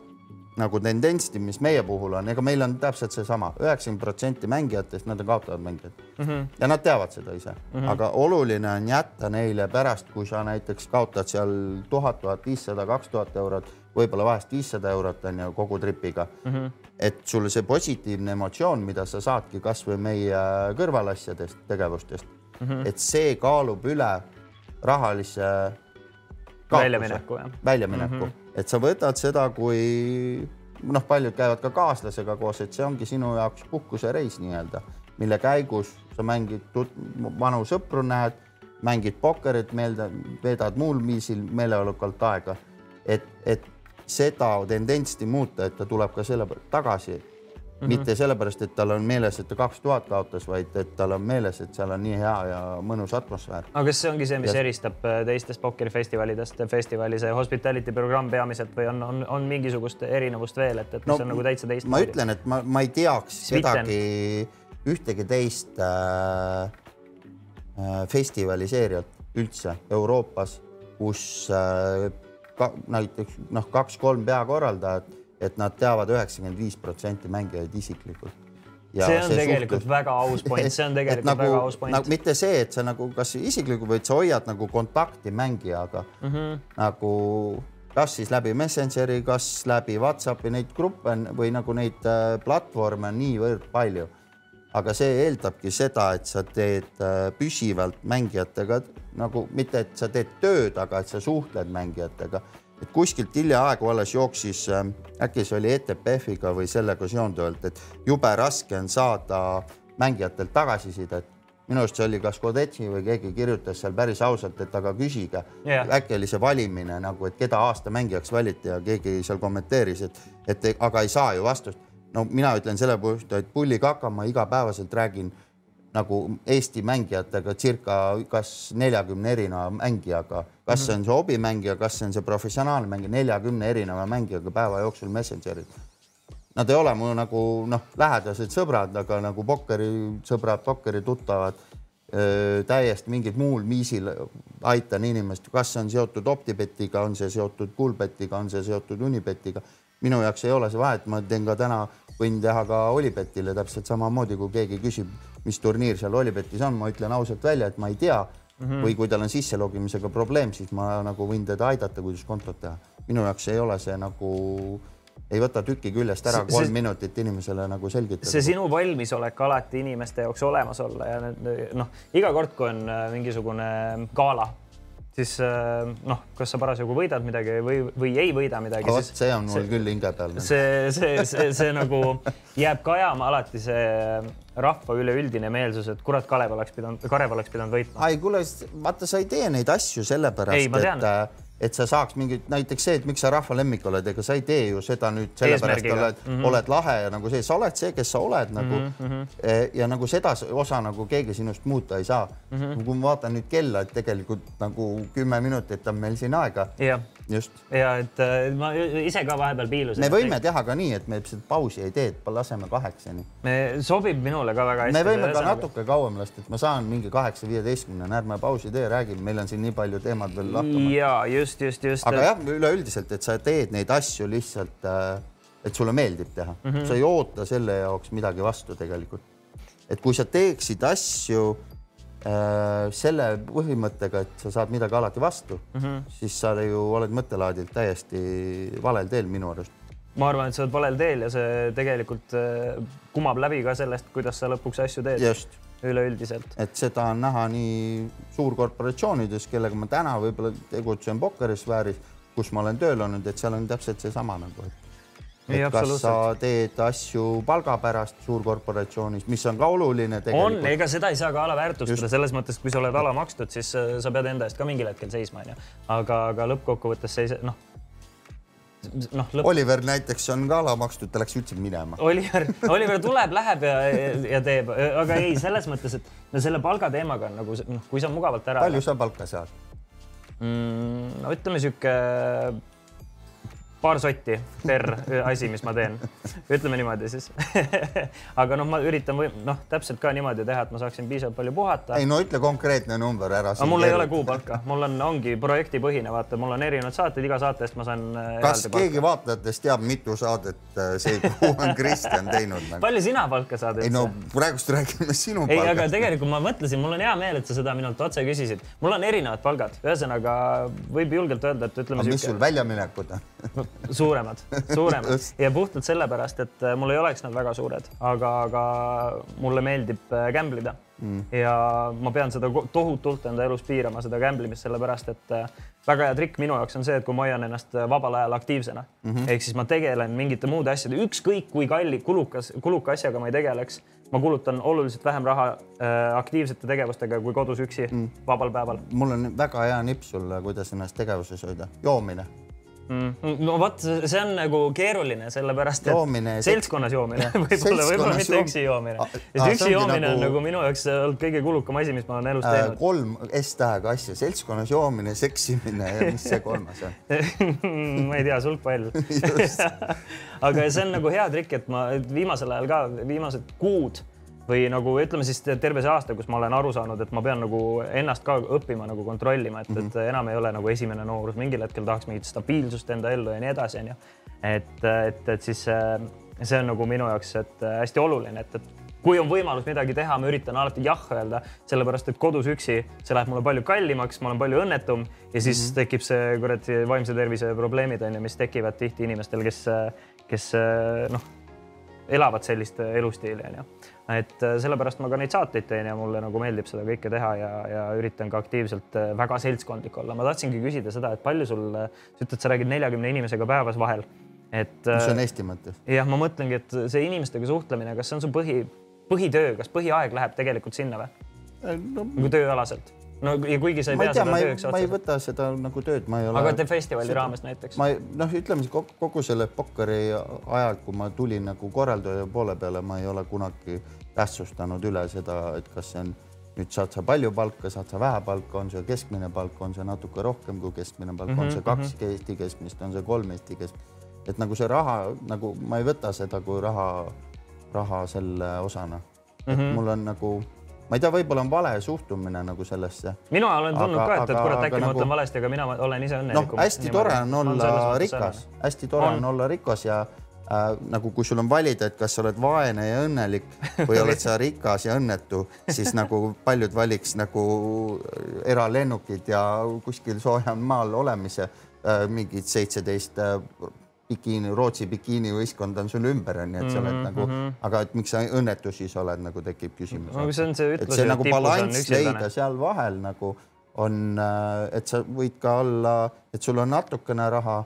nagu tendentsi, mis meie puhul on, ega meil on täpselt seesama, üheksakümmend protsenti mängijatest, nad on kaotavad mängijad mm. -hmm. ja nad teavad seda ise mm, -hmm. aga oluline on jätta neile pärast, kui sa näiteks kaotad seal tuhat, tuhat viissada, kaks tuhat eurot, võib-olla vahest viissada eurot on ju kogu tripiga mm. -hmm et sul see positiivne emotsioon, mida sa saadki kasvõi meie kõrvalasjadest tegevustest mm, -hmm. et see kaalub üle rahalise väljamineku, jah. väljamineku mm, -hmm. et sa võtad seda, kui noh, paljud käivad ka kaaslasega koos, et see ongi sinu jaoks puhkusereis nii-öelda, mille käigus sa mängid vanu sõpru, näed, mängid pokkerit meelde, veedad muul viisil meeleolukalt aega. et, et seda tendentsi muuta, et ta tuleb ka selle tagasi Mm -hmm. mitte sellepärast, et tal on meeles, et ta kaks tuhat kaotas, vaid et tal on meeles, et seal on nii hea ja mõnus atmosfäär. aga kas see ongi see, mis ja... eristab äh, teistest pokkerifestivalidest festivali see hospitality programm peamiselt või on, on, on mingisugust erinevust veel, et, et no, mis on nagu täitsa teistmoodi? ma ütlen, et ma, ma ei teaks Svitlen. sedagi ühtegi teist äh, äh, festivaliseerijat üldse Euroopas, kus äh, ka, näiteks noh, kaks-kolm peakorraldajat et nad teavad üheksakümmend viis protsenti mängijaid isiklikult. Ja see on see tegelikult suhtlus... väga aus point, see on tegelikult nagu, väga aus point nagu,. mitte see, et sa nagu kas isiklikult, vaid sa hoiad nagu kontakti mängijaga mm -hmm. nagu kas siis läbi Messengeri, kas läbi Whatsappi, neid gruppe on või nagu neid äh, platvorme on niivõrd palju. aga see eeldabki seda, et sa teed äh, püsivalt mängijatega nagu mitte, et sa teed tööd, aga et sa suhtled mängijatega et kuskilt hiljaaegu alles jooksis, äh, äkki see oli ETPF-iga või sellega seonduvalt, et jube raske on saada mängijatelt tagasisidet. minu arust see oli kas Kodetsi või keegi kirjutas seal päris ausalt, et aga küsige yeah.. äkki oli see valimine nagu, et keda aasta mängijaks valiti ja keegi seal kommenteeris, et, et aga ei saa ju vastust. no mina ütlen selle põhjust, et pulli kaka ma igapäevaselt räägin nagu Eesti mängijatega circa kas neljakümne erineva mängijaga, kas see on see hobimängija, kas see on see professionaalne mängija, neljakümne erineva mängijaga päeva jooksul Messengeris. Nad ei ole mu nagu noh, lähedased sõbrad, aga nagu pokkerisõbrad, pokkerituttavad täiesti mingil muul viisil aitan inimest, kas see on seotud OpTibetiga, on see seotud Coolbetiga, on see seotud Unibetiga. minu jaoks ei ole see vahet, ma teen ka täna, võin teha ka Olibetile täpselt samamoodi, kui keegi küsib mis turniir seal Olipetis on, ma ütlen ausalt välja, et ma ei tea mm. -hmm. või kui tal on sisselogimisega probleem, siis ma nagu võin teda aidata, kuidas kontot teha. minu jaoks ei ole see nagu, ei võta tükki küljest ära kolm see, minutit inimesele nagu selgitada. see sinu valmisolek alati inimeste jaoks olemas olla ja noh, iga kord, kui on äh, mingisugune gala siis äh, noh, kas sa parasjagu võidad midagi või, või ei võida midagi. vot see on mul see, küll hinge peal. see, see, see, see nagu jääb kajama alati see rahva üleüldine meelsus, et kurat, Kalev oleks pidanud, Karev oleks pidanud võitma. ai, kuule, vaata, sa ei tee neid asju sellepärast, et et sa saaks mingit, näiteks see, et miks sa rahva lemmik oled, ega sa ei tee ju seda nüüd sellepärast, oled mm, -hmm. oled lahe ja nagu see, sa oled see, kes sa oled nagu mm -hmm. ja nagu seda osa nagu keegi sinust muuta ei saa mm. -hmm. kui ma vaatan nüüd kella, et tegelikult nagu kümme minutit on meil siin aega. just. Ja et äh, ma ise ka vahepeal piilusin. me võime teha ka nii, et me seda pausi ei tee, et laseme kaheksani. sobib minule ka väga hästi. me võime ka natuke kauem lasta, et ma saan mingi kaheksa viieteistkümnene, ärme pausi tee, räägime, meil on siin nii palju teemad veel lahkumas. ja just just, just, aga jah, üleüldiselt, et sa teed neid asju lihtsalt, äh, et sulle meeldib teha mm, -hmm. sa ei oota selle jaoks midagi vastu tegelikult. et kui sa teeksid asju selle põhimõttega, et sa saad midagi alati vastu mm, -hmm. siis sa ju oled mõttelaadilt täiesti valel teel minu arust ma arvan, et sa oled valel teel ja see tegelikult äh, kumab läbi ka sellest, kuidas sa lõpuks asju teed. just üleüldiselt. et seda on näha nii suurkorporatsioonides, kellega ma täna võib-olla tegutsen pokkerisfääris, kus ma olen tööl olnud, et seal on täpselt seesama nagu, et et kas sa teed asju palga pärast suurkorporatsioonis, mis on ka oluline tegelikult. on, ega seda ei saa ka alaväärtustada selles mõttes, kui sa oled alamakstud, siis äh, sa pead enda eest ka mingil hetkel seisma, onju. aga, aga lõppkokkuvõttes see noh noh lõpp.... Oliver näiteks on ka ala makstud, ta läks üldse minema. Oliver, Oliver tuleb, läheb ja, ja teeb, aga ei, selles mõttes, et no selle palga teemaga on nagu noh, kui sa mugavalt ära. palju sa palka saad mm,? no ütleme sihuke paar sotti per asi, mis ma teen. ütleme niimoodi siis aga noh, ma üritan või noh, täpselt ka niimoodi teha, et ma saaksin piisavalt palju puhata. ei no ütle konkreetne number ära. aga mul ei ole kuupalka, mul on, ongi projektipõhine, vaata, mul on erinevad saated, iga saate eest ma saan. Äh, kas keegi palka. vaatajatest teab, mitu saadet äh, see kuu on Kristjan teinud nagu.? palju sina palka saad? ei no praegust räägime sinu palgast. ei, aga tegelikult ma mõtlesin, mul on hea meel, et sa seda minult otse küsisid. mul on erinevad palgad, ühesõnaga võib julgelt öelda, et ütleme. mis sul väljaminekud on? Suuremad, suuremad ja puhtalt sellepärast, et äh, mul ei oleks nad väga suured, aga, aga mulle meeldib gamble ida mm. ja ma pean seda tohutult enda elus piirama, seda gamble imist, sellepärast et äh, väga hea trikk minu jaoks on see, et kui ma hoian ennast äh, vabal ajal aktiivsena mm -hmm. ehk siis ma tegelen mingite muude asjade, ükskõik kui kalli, kulukas, kuluka asjaga ma ei tegeleks, ma kulutan oluliselt vähem raha äh, aktiivsete tegevustega kui kodus üksi mm. vabal päeval. mul on väga hea nipp sulle, kuidas ennast tegevuses hoida, joomine mm.. no vot, see on nagu keeruline, sellepärast et joomine, seltskonnas joomine võib-olla, võib-olla mitte joom... üksi joomine. sest üksi joomine nagu... on nagu minu jaoks olnud kõige kulukam asi, mis ma olen elus teinud. äh,. kolm S-tähega asja, seltskonnas joomine, seksimine ja mis see kolmas on? Ma ei tea, sulgpall. Aga see on nagu hea trikk, et ma viimasel ajal ka, viimased kuud või nagu ütleme siis terve see aasta, kus ma olen aru saanud, et ma pean nagu ennast ka õppima nagu kontrollima, et mm, -hmm. et mhm. enam ei ole nagu esimene noorus, mingil hetkel tahaks mingit stabiilsust enda ellu ja nii edasi, onju. et, et, et siis see on nagu minu jaoks, et hästi oluline, et, et kui on võimalus midagi teha, ma üritan alati jah öelda, sellepärast et kodus üksi see läheb mulle palju kallimaks, ma olen palju õnnetum ja siis mm -hmm. tekib see kuradi vaimse tervise probleemid onju, mis tekivad tihti inimestel, kes, kes noh, elavad sellist elustiili onju et äh, sellepärast ma ka neid saateid teen ja mulle nagu meeldib seda kõike teha ja, ja üritan ka aktiivselt äh, väga seltskondlik olla. ma tahtsingi küsida seda, et palju sul, äh, sa ütled, sa räägid neljakümne inimesega päevas vahel, et. mis on Eesti mõttes? jah, ma mõtlengi, et see inimestega suhtlemine, kas see on su põhi, põhitöö, kas põhiaeg läheb tegelikult sinna või no,? nagu tööalaselt no ja kuigi sa ei ma pea tea, seda tööks otseselt. ma ei võta seda nagu tööd, ma ei ole. aga te festivali seda, raames näiteks? ma ei, noh, ütleme siis kogu, kogu selle pokkeri ajal, kui ma tulin nagu korraldaja poole peale, ma ei ole kunagi tähtsustanud üle seda, et kas see on nüüd saad sa palju palka, saad sa vähe palka, on see keskmine palk, on see natuke rohkem kui keskmine palk mm, -hmm, on see kaks mm -hmm. Eesti keskmist, on see kolm Eesti keskmist. et nagu see raha nagu ma ei võta seda kui raha, raha selle osana mm. -hmm. et mhm. mul on nagu ma ei tea, võib-olla on vale suhtumine nagu sellesse. mina olen tundnud ka, et, et kurat, äkki ma nagu... mõtlen valesti, aga mina olen ise õnnelikum. noh, hästi tore on olla on rikas, hästi tore on. on olla rikas ja äh, nagu kui sul on valida, et kas sa oled vaene ja õnnelik või oled sa rikas ja õnnetu, siis nagu paljud valiks nagu eralennukid ja kuskil soojal maal olemise äh, mingid seitseteist äh, bikiini, Rootsi bikiinivõistkond on sul ümber, onju, et sa oled mm -hmm. nagu, mhm. aga et miks sa õnnetu siis oled, nagu tekib küsimus. no see on see ütlus, see nagu balanss leida seal vahel nagu on, äh, et sa võid ka olla, et sul on natukene raha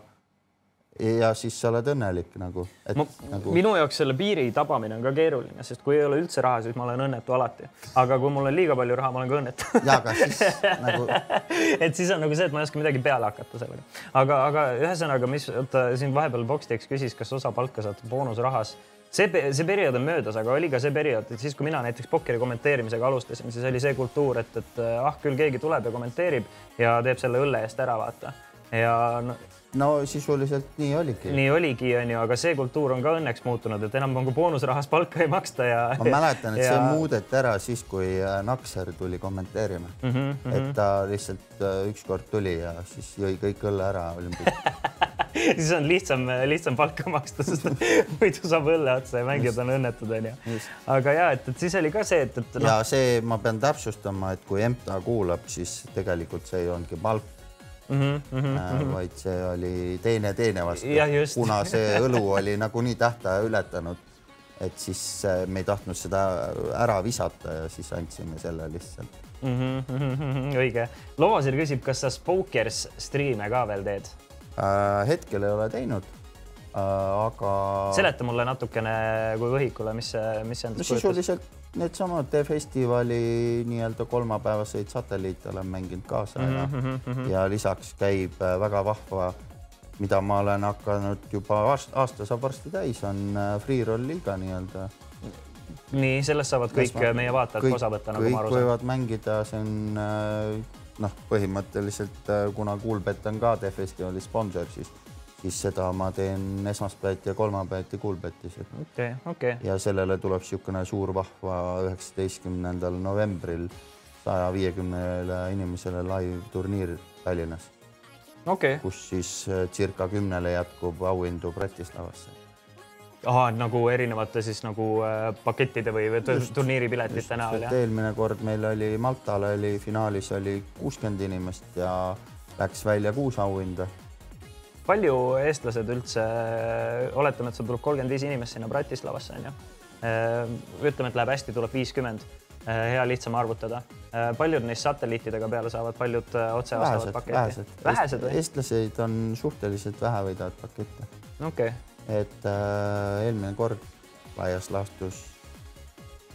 ja siis sa oled õnnelik nagu, et ma, nagu. minu jaoks selle piiri tabamine on ka keeruline, sest kui ei ole üldse raha, siis ma olen õnnetu alati, aga kui mul on liiga palju raha, ma olen ka õnnetu ja, aga siis nagu. et siis on nagu see, et ma ei oska midagi peale hakata sellega, aga, aga ühesõnaga, mis, oota siin vahepeal Boxtex küsis, kas osa palka saad boonusrahas see, see periood on möödas, aga oli ka see periood, et siis, kui mina näiteks pokkeri kommenteerimisega alustasin, siis oli see kultuur, et, et ah, küll keegi tuleb ja kommenteerib ja teeb selle õlle eest ära, vaata. ja no, no sisuliselt nii oligi. nii oligi, onju, aga see kultuur on ka õnneks muutunud, et enam nagu boonusrahas palka ei maksta ja. ma mäletan, et ja... see muudeti ära siis, kui äh, Nakser tuli kommenteerima mm. -hmm, mm -hmm. et ta lihtsalt äh, ükskord tuli ja siis jõi kõik õlle ära siis on lihtsam, lihtsam palka maksta, sest muidu saab õlle otsa ja mängijad on õnnetud, onju. aga ja, et, et siis oli ka see, et, et no.... ja see, ma pean täpsustama, et kui MTA kuulab, siis tegelikult see ei olnudki palk mm, -hmm. vaid see oli teine teine vastu, kuna see õlu oli nagunii tähtaja ületanud. et siis äh, me ei tahtnud seda ära visata ja siis andsime selle lihtsalt mm. -hmm. õige. Lovasir küsib, kas sa Spokers striime ka veel teed äh,? hetkel ei ole teinud äh,, aga. seleta mulle natukene kui võhikule, mis see, mis see endast no, sisuliselt needsamad festivali nii-öelda kolmapäevaseid satelliite olen mänginud kaasa mm -hmm, ja, ja lisaks käib äh, väga vahva, mida ma olen hakanud juba aasta, aasta saab varsti täis, on äh, Freeroll liiga nii-öelda. nii, sellest saavad kõik Esma, meie vaatajad osa võtta, nagu ma aru saan. võivad mängida, see on äh, noh, põhimõtteliselt kuna Kuulbett on ka festivali sponsor, siis siis seda ma teen esmaspäeviti ja kolmapäeviti Kuulbetis. okei, okei. ja sellele tuleb niisugune suur vahva üheksateistkümnendal novembril saja viiekümnele inimesele live turniir Tallinnas okay.. kus siis äh, circa kümnele jätkub auhindu Bratislavasse. ahah, nagu erinevate siis nagu äh, pakettide või, või turniiripiletite näol jah? eelmine kord meil oli Maltal oli finaalis oli kuuskümmend inimest ja läks välja kuus auhinda palju eestlased üldse, oletame, et sul tuleb kolmkümmend viis inimest sinna Bratislavasse onju. Ehm, ütleme, et läheb hästi, tuleb viiskümmend. hea lihtsam arvutada. paljud neist satelliitidega peale saavad, paljud otse ostavad paketti? vähesed. vähesed eestlaseid on suhteliselt vähe võidavad pakette, okei okay., et äh, eelmine kord laias laastus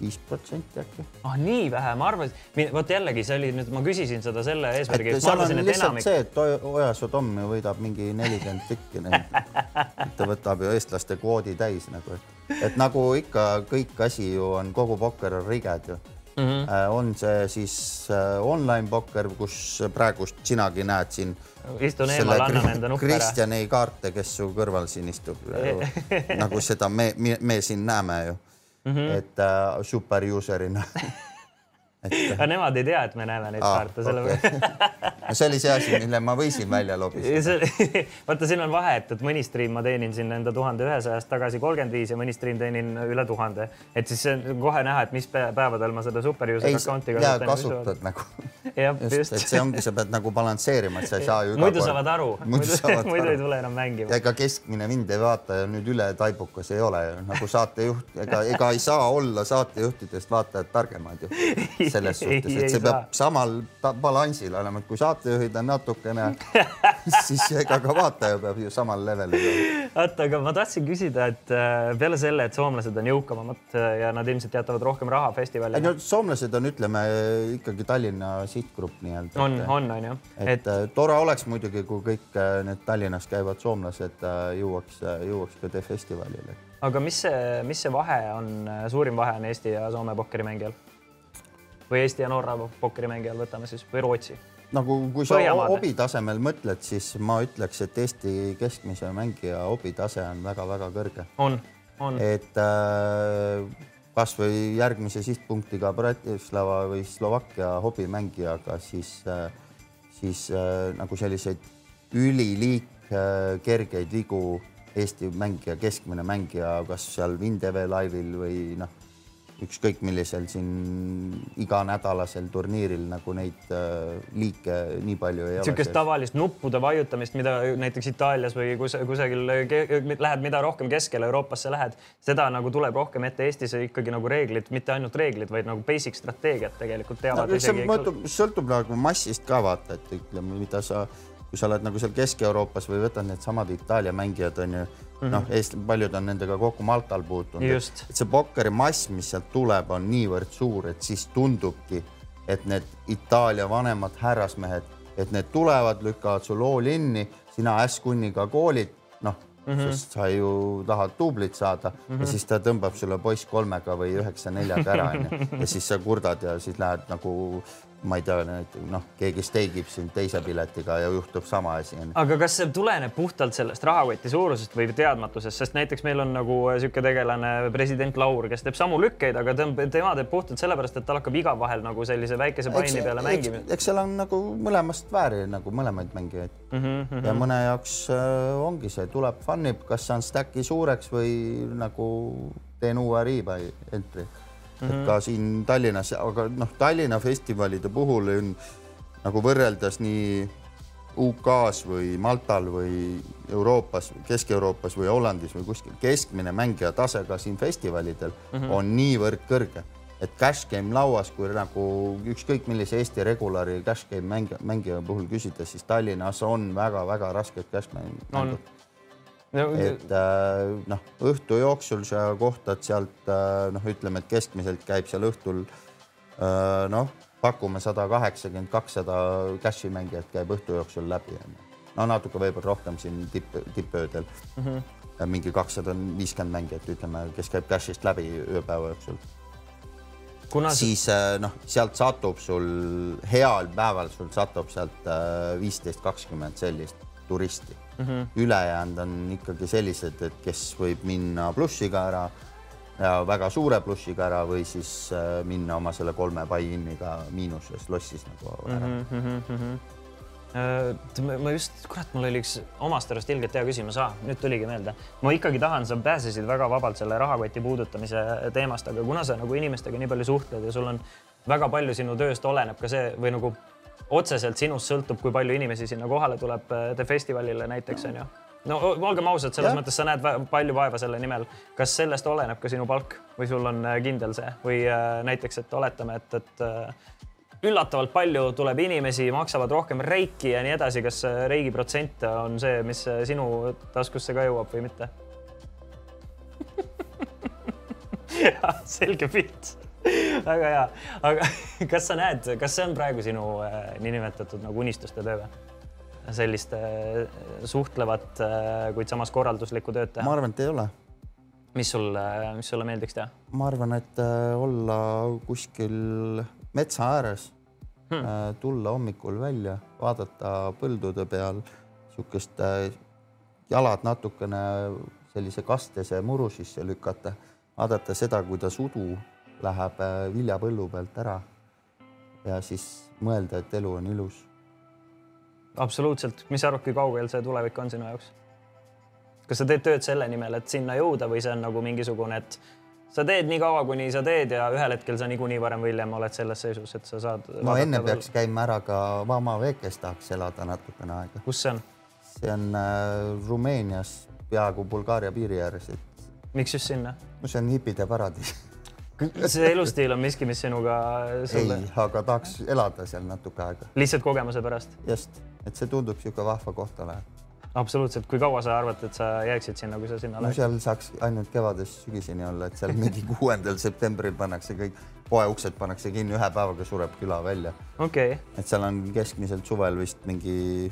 viis protsenti äkki. ah nii vähe, ma arvasin, vot jällegi see oli nüüd, ma küsisin seda selle eesmärgiga, seal on lihtsalt enamik, see, et Oja- Oja Sodom ju võidab mingi nelikümmend tükki neid. ta võtab ju eestlaste kvoodi täis nagu, et, et nagu ikka kõik asi ju on, kogu pokker on riged ju mm. -hmm. on see siis äh, online pokker, kus praegust sinagi näed siin istun eemal, annan enda nuppe ära. Kristjani kaarte, kes su kõrval siin istub nagu seda me, me, me siin näeme ju mm, -hmm. et äh, super user'ina aga nemad ei tea, et me näeme neid kaarte, sellepärast okay.. see oli see asi, mille ma võisin välja lobiseda. see, vaata, siin on vahe, et, et mõni stream ma teenin siin enda tuhande ühesajast tagasi kolmkümmend viis ja mõni stream teenin üle tuhande. et siis see on kohe näha, et mis pä- päevadel ma seda super user ei, account'i ja kasutad nagu. jah, just, just., et see ongi, sa pead nagu balansseerima, et sa ei saa ju. muidu saavad aru, muidu muidu ei aru. tule enam mängima ega keskmine mind ei vaata ja nüüd üle taibukas ei ole ju nagu saatejuht, ega, ega ei saa olla saatejuhtidest vaatajad targemad ju selles suhtes, Ei, et ei see peab samal balansil olema, et kui saatejuhid on natukene, siis ega ka vaataja peab ju samal levelil olema. oota, aga ma tahtsin küsida, et äh, peale selle, et soomlased on jõukamad äh, ja nad ilmselt jätavad rohkem raha ei festivalile no soomlased on, ütleme ikkagi Tallinna sihtgrupp nii-öelda. on, on, on ju, et äh, tore oleks muidugi, kui kõik need Tallinnas käivad soomlased jõuaks, jõuaks ka The Festivalile. aga mis see, mis see vahe on, suurim vahe on Eesti ja Soome pokkerimängijal? Või Eesti ja Norra pokkerimängijal, võtame siis, või Rootsi? nagu kui sa hobi tasemel mõtled, siis ma ütleks, et Eesti keskmise mängija hobi tase on väga-väga kõrge, on, on, et äh, kasvõi järgmise sihtpunktiga Bratislava või Slovakkia hobimängijaga, siis äh,, siis äh, nagu selliseid üliliik äh, kergeid vigu Eesti mängija, keskmine mängija, kas seal Vindeve laivil või noh, ükskõik millisel siin iganädalasel turniiril nagu neid äh, liike nii palju ei niisugust ole. tavalist nuppude vajutamist, mida näiteks Itaalias või kus, kusagil lähed, mida rohkem keskele Euroopasse lähed, seda nagu tuleb rohkem ette. Eestis ikkagi nagu reeglid, mitte ainult reeglid, vaid nagu basic strateegiat tegelikult teavad no, see mõtleb, sõltub nagu massist ka vaata, et ütleme, mida sa, kui sa oled nagu seal Kesk-Euroopas või võtad needsamad Itaalia mängijad on ju mm -hmm. noh, Eesti paljud on nendega kokku Maltal puutunud. Mhm. Et see pokkeri mass, mis sealt tuleb, on niivõrd suur, et siis tundubki, et need Itaalia vanemad härrasmehed, et need tulevad, lükkavad sul all in'i, sina ässkunniga koolid, noh mm, -hmm. sest sa ju tahad duublit saada mm -hmm. ja siis ta tõmbab sulle poiss kolmega või üheksa-neljaga ära onju ja siis sa kurdad ja siis lähed nagu ma ei tea, noh, keegi steigib sind teise piletiga ja juhtub sama asi aga kas see tuleneb puhtalt sellest rahakoti suurusest või teadmatusest, sest näiteks meil on nagu niisugune tegelane, president Laur, kes teeb samu lükkeid, aga tema teeb puhtalt sellepärast, et tal hakkab iga vahel nagu sellise väikese paini peale mängima. eks seal on nagu mõlemast vääri nagu mõlemaid mängijaid mm. Mhm, -hmm. ja mõne jaoks äh, ongi see, tuleb fun ib, kas saan stack'i suureks või nagu teen uue rebuy entry mm. -hmm. et ka siin Tallinnas, aga noh, Tallinna festivalide puhul on nagu võrreldes nii UK-s või Maltal või Euroopas, Kesk-Euroopas või Hollandis või kuskil keskmine mängija tase ka siin festivalidel mm -hmm. on niivõrd kõrge, et cash game lauas, kui nagu ükskõik millise Eesti regulari cash game mängija, mängija puhul küsida, siis Tallinnas on väga-väga rasked cash mängud on. et äh, noh, õhtu jooksul sa kohtad sealt äh, noh, ütleme, et keskmiselt käib seal õhtul äh, noh, pakume sada kaheksakümmend, kakssada cash'i mängijat käib õhtu jooksul läbi no natuke võib-olla rohkem siin tipp, tippöödel mm. -hmm. mingi kakssada viiskümmend mängijat, ütleme, kes käib cash'ist läbi ööpäeva jooksul. kuna siis noh, sealt satub sul heal päeval sul satub sealt viisteist, kakskümmend sellist turisti mm. -hmm. ülejäänud on ikkagi sellised, et kes võib minna plussiga ära ja väga suure plussiga ära või siis äh, minna oma selle kolme buy-in'iga miinuses lossis nagu ära mm. -hmm. äh, ma just, kurat, mul oli üks omast arust ilgelt hea küsimus ah,, nüüd tuligi meelde. ma ikkagi tahan, sa pääsesid väga vabalt selle rahakoti puudutamise teemast, aga kuna sa nagu inimestega nii palju suhtled ja sul on väga palju sinu tööst oleneb ka see või nagu otseselt sinust sõltub, kui palju inimesi sinna kohale tuleb äh, The Festivalile näiteks onju. no olgem ausad, selles Jah. mõttes sa näed palju vaeva selle nimel. kas sellest oleneb ka sinu palk või sul on äh, kindel see või äh, näiteks, et oletame, et, et üllatavalt palju tuleb inimesi, maksavad rohkem reiki ja nii edasi. kas reigi protsent on see, mis sinu taskusse ka jõuab või mitte? selge pilt väga hea, aga kas sa näed, kas see on praegu sinu äh, niinimetatud nagu unistuste töö või? sellist äh, suhtlevat äh,, kuid samas korralduslikku tööd teha ma. arvan, et ei ole. mis sul mis sulle meeldiks teha? ma arvan, et olla kuskil metsa ääres hmm., tulla hommikul välja, vaadata põldude peal niisugust jalad natukene sellise kastese muru sisse lükata, vaadata seda, kuidas udu läheb äh, viljapõllu pealt ära ja siis mõelda, et elu on ilus absoluutselt, mis sa arvad, kui kaugel see tulevik on sinu jaoks? kas sa teed tööd selle nimel, et sinna jõuda või see on nagu mingisugune, et sa teed nii kaua, kuni sa teed ja ühel hetkel sa niikuinii varem või hiljem oled selles seisus, et sa saad. no enne peaks käima ära ka Vama Vekes tahaks elada natukene aega. kus see on, see on äh, Rumeenias peaaegu Bulgaaria piiri ääres, et miks just sinna? no see on hipide paradiis. see elustiil on miski, mis sinuga ei sulle, aga tahaks elada seal natuke aega, lihtsalt kogemuse pärast. just, et see tundub niisugune vahva koht olevat. absoluutselt, kui kaua sa arvad, et sa jääksid sinna, kui sa sinna no lähed? seal saaks ainult kevadest sügiseni olla, et seal mingi kuuendal septembril pannakse kõik poe uksed pannakse kinni, ühe päevaga sureb küla välja, okei okay., et seal on keskmiselt suvel vist mingi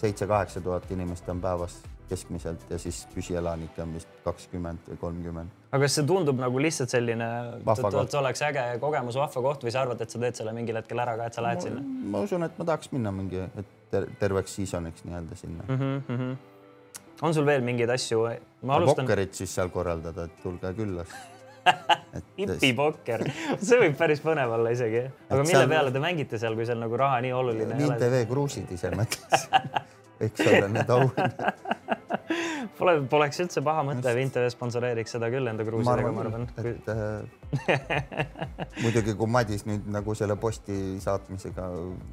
seitse-kaheksa tuhat inimest on päevas keskmiselt ja siis püsielanikke on vist kakskümmend või kolmkümmend. aga kas see tundub nagu lihtsalt selline, et see oleks äge kogemus, vahva koht või sa arvad, et sa teed selle mingil hetkel ära ka, et sa lähed sinna ma usun, et ma tahaks minna mingi et ter terveks seasoniks nii-öelda sinna mm. mm? -hmm. on sul veel mingeid asju? ma alustan, pokkerit siis seal korraldada, et tulge külla. hipipokker, see võib päris põnev olla isegi. aga mille seal- peale te mängite seal, kui seal nagu raha nii oluline ei ole? TV kruusid ise mõtlesin. võiks olla need auhinnad. Pole, poleks üldse paha mõte, Vint TV sponsoreeriks seda küll enda kruusidega, ma arvan et äh, muidugi, kui Madis nüüd nagu selle posti saatmisega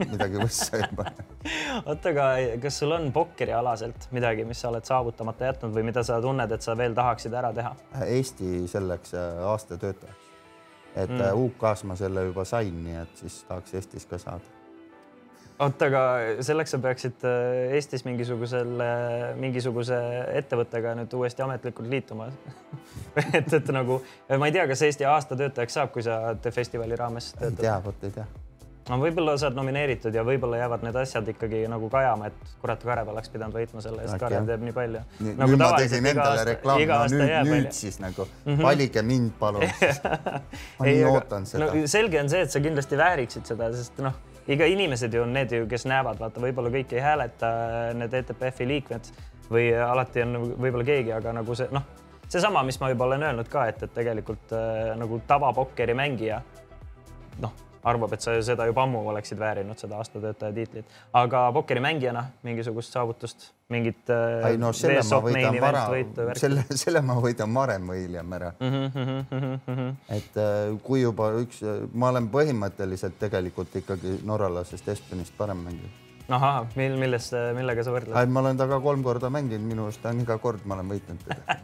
midagi võssa ei pane. oota, aga kas sul on pokkerialaselt midagi, mis sa oled saavutamata jätnud või mida sa tunned, et sa veel tahaksid ära teha? Eesti selleks äh, aasta töötajaks. et mm. UK-s ma selle juba sain, nii et siis tahaks Eestis ka saada. oota, aga selleks sa peaksid äh, Eestis mingisugusel, mingisuguse ettevõttega nüüd uuesti ametlikult liituma et, et nagu ma ei tea, kas Eesti aasta töötajaks saab, kui sa te festivali raames ei töötad? tea, vot ei tea. no võib-olla saad nomineeritud ja võib-olla jäävad need asjad ikkagi nagu kajama, et kurat, Karev oleks pidanud võitma selle eest, Äkki Karev teeb nii palju. Nagu nüüd ma tegin endale reklaami, no nüüd, nüüd onju. siis nagu mm -hmm. valige mind, palun. ma nii ootan seda no selge on see, et sa kindlasti vääriksid seda, sest noh, iga inimesed ju on need ju, kes näevad, vaata, võib-olla kõik ei hääleta need ETPF-i liikmed või alati on nagu võib-olla keegi, aga nagu see noh, seesama, mis ma juba olen öelnud ka, et, et tegelikult äh, nagu tavapokkeri mängija noh, arvab, et sa seda juba ammu oleksid väärinud, seda aastatöötaja tiitlit, aga pokkerimängijana mingisugust saavutust, mingit äh, ei no selle ma võidan vara, selle, selle ma võidan varem või hiljem ära. Mhm, et äh, kui juba üks, ma olen põhimõtteliselt tegelikult ikkagi norralasest Espenist parem mängija. ahah, mil, millest, millega sa võrdled? ma olen temaga kolm korda mänginud, minu arust on iga kord ma olen võitnud teda.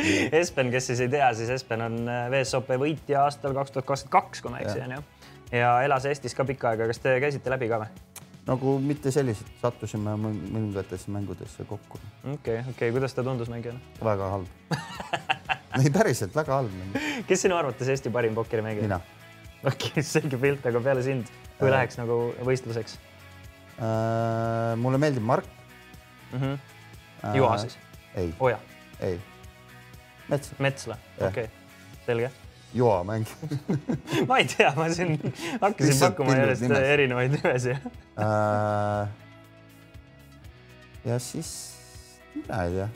Espen, kes siis ei tea, siis Espen on äh, VSOP võitja aastal kaks tuhat kakskümmend kaks, kui ma ei eksi, onju. Ja elas Eestis ka pikka aega, kas te käisite läbi ka või? nagu mitte selliselt, sattusime mõn- mõningatesse mängudesse kokku. okei okay,, okei okay., kuidas ta tundus mängijana? väga halb. ei päriselt väga halb kes sinu arvates Eesti parim pokkerimängija? mina okei okay, selge pilt, aga peale sind, kui Äh. läheks nagu võistluseks äh,. mulle meeldib Mark mm? -hmm. äh,. Juha siis? ei, Oja, ei. Mets, Metsla, Jah. okei okay., selge. Juha mäng ma ei tea, ma siin hakkasin pakkuma järjest nimes. erinevaid nimesid. äh,. ja siis, mina ei tea,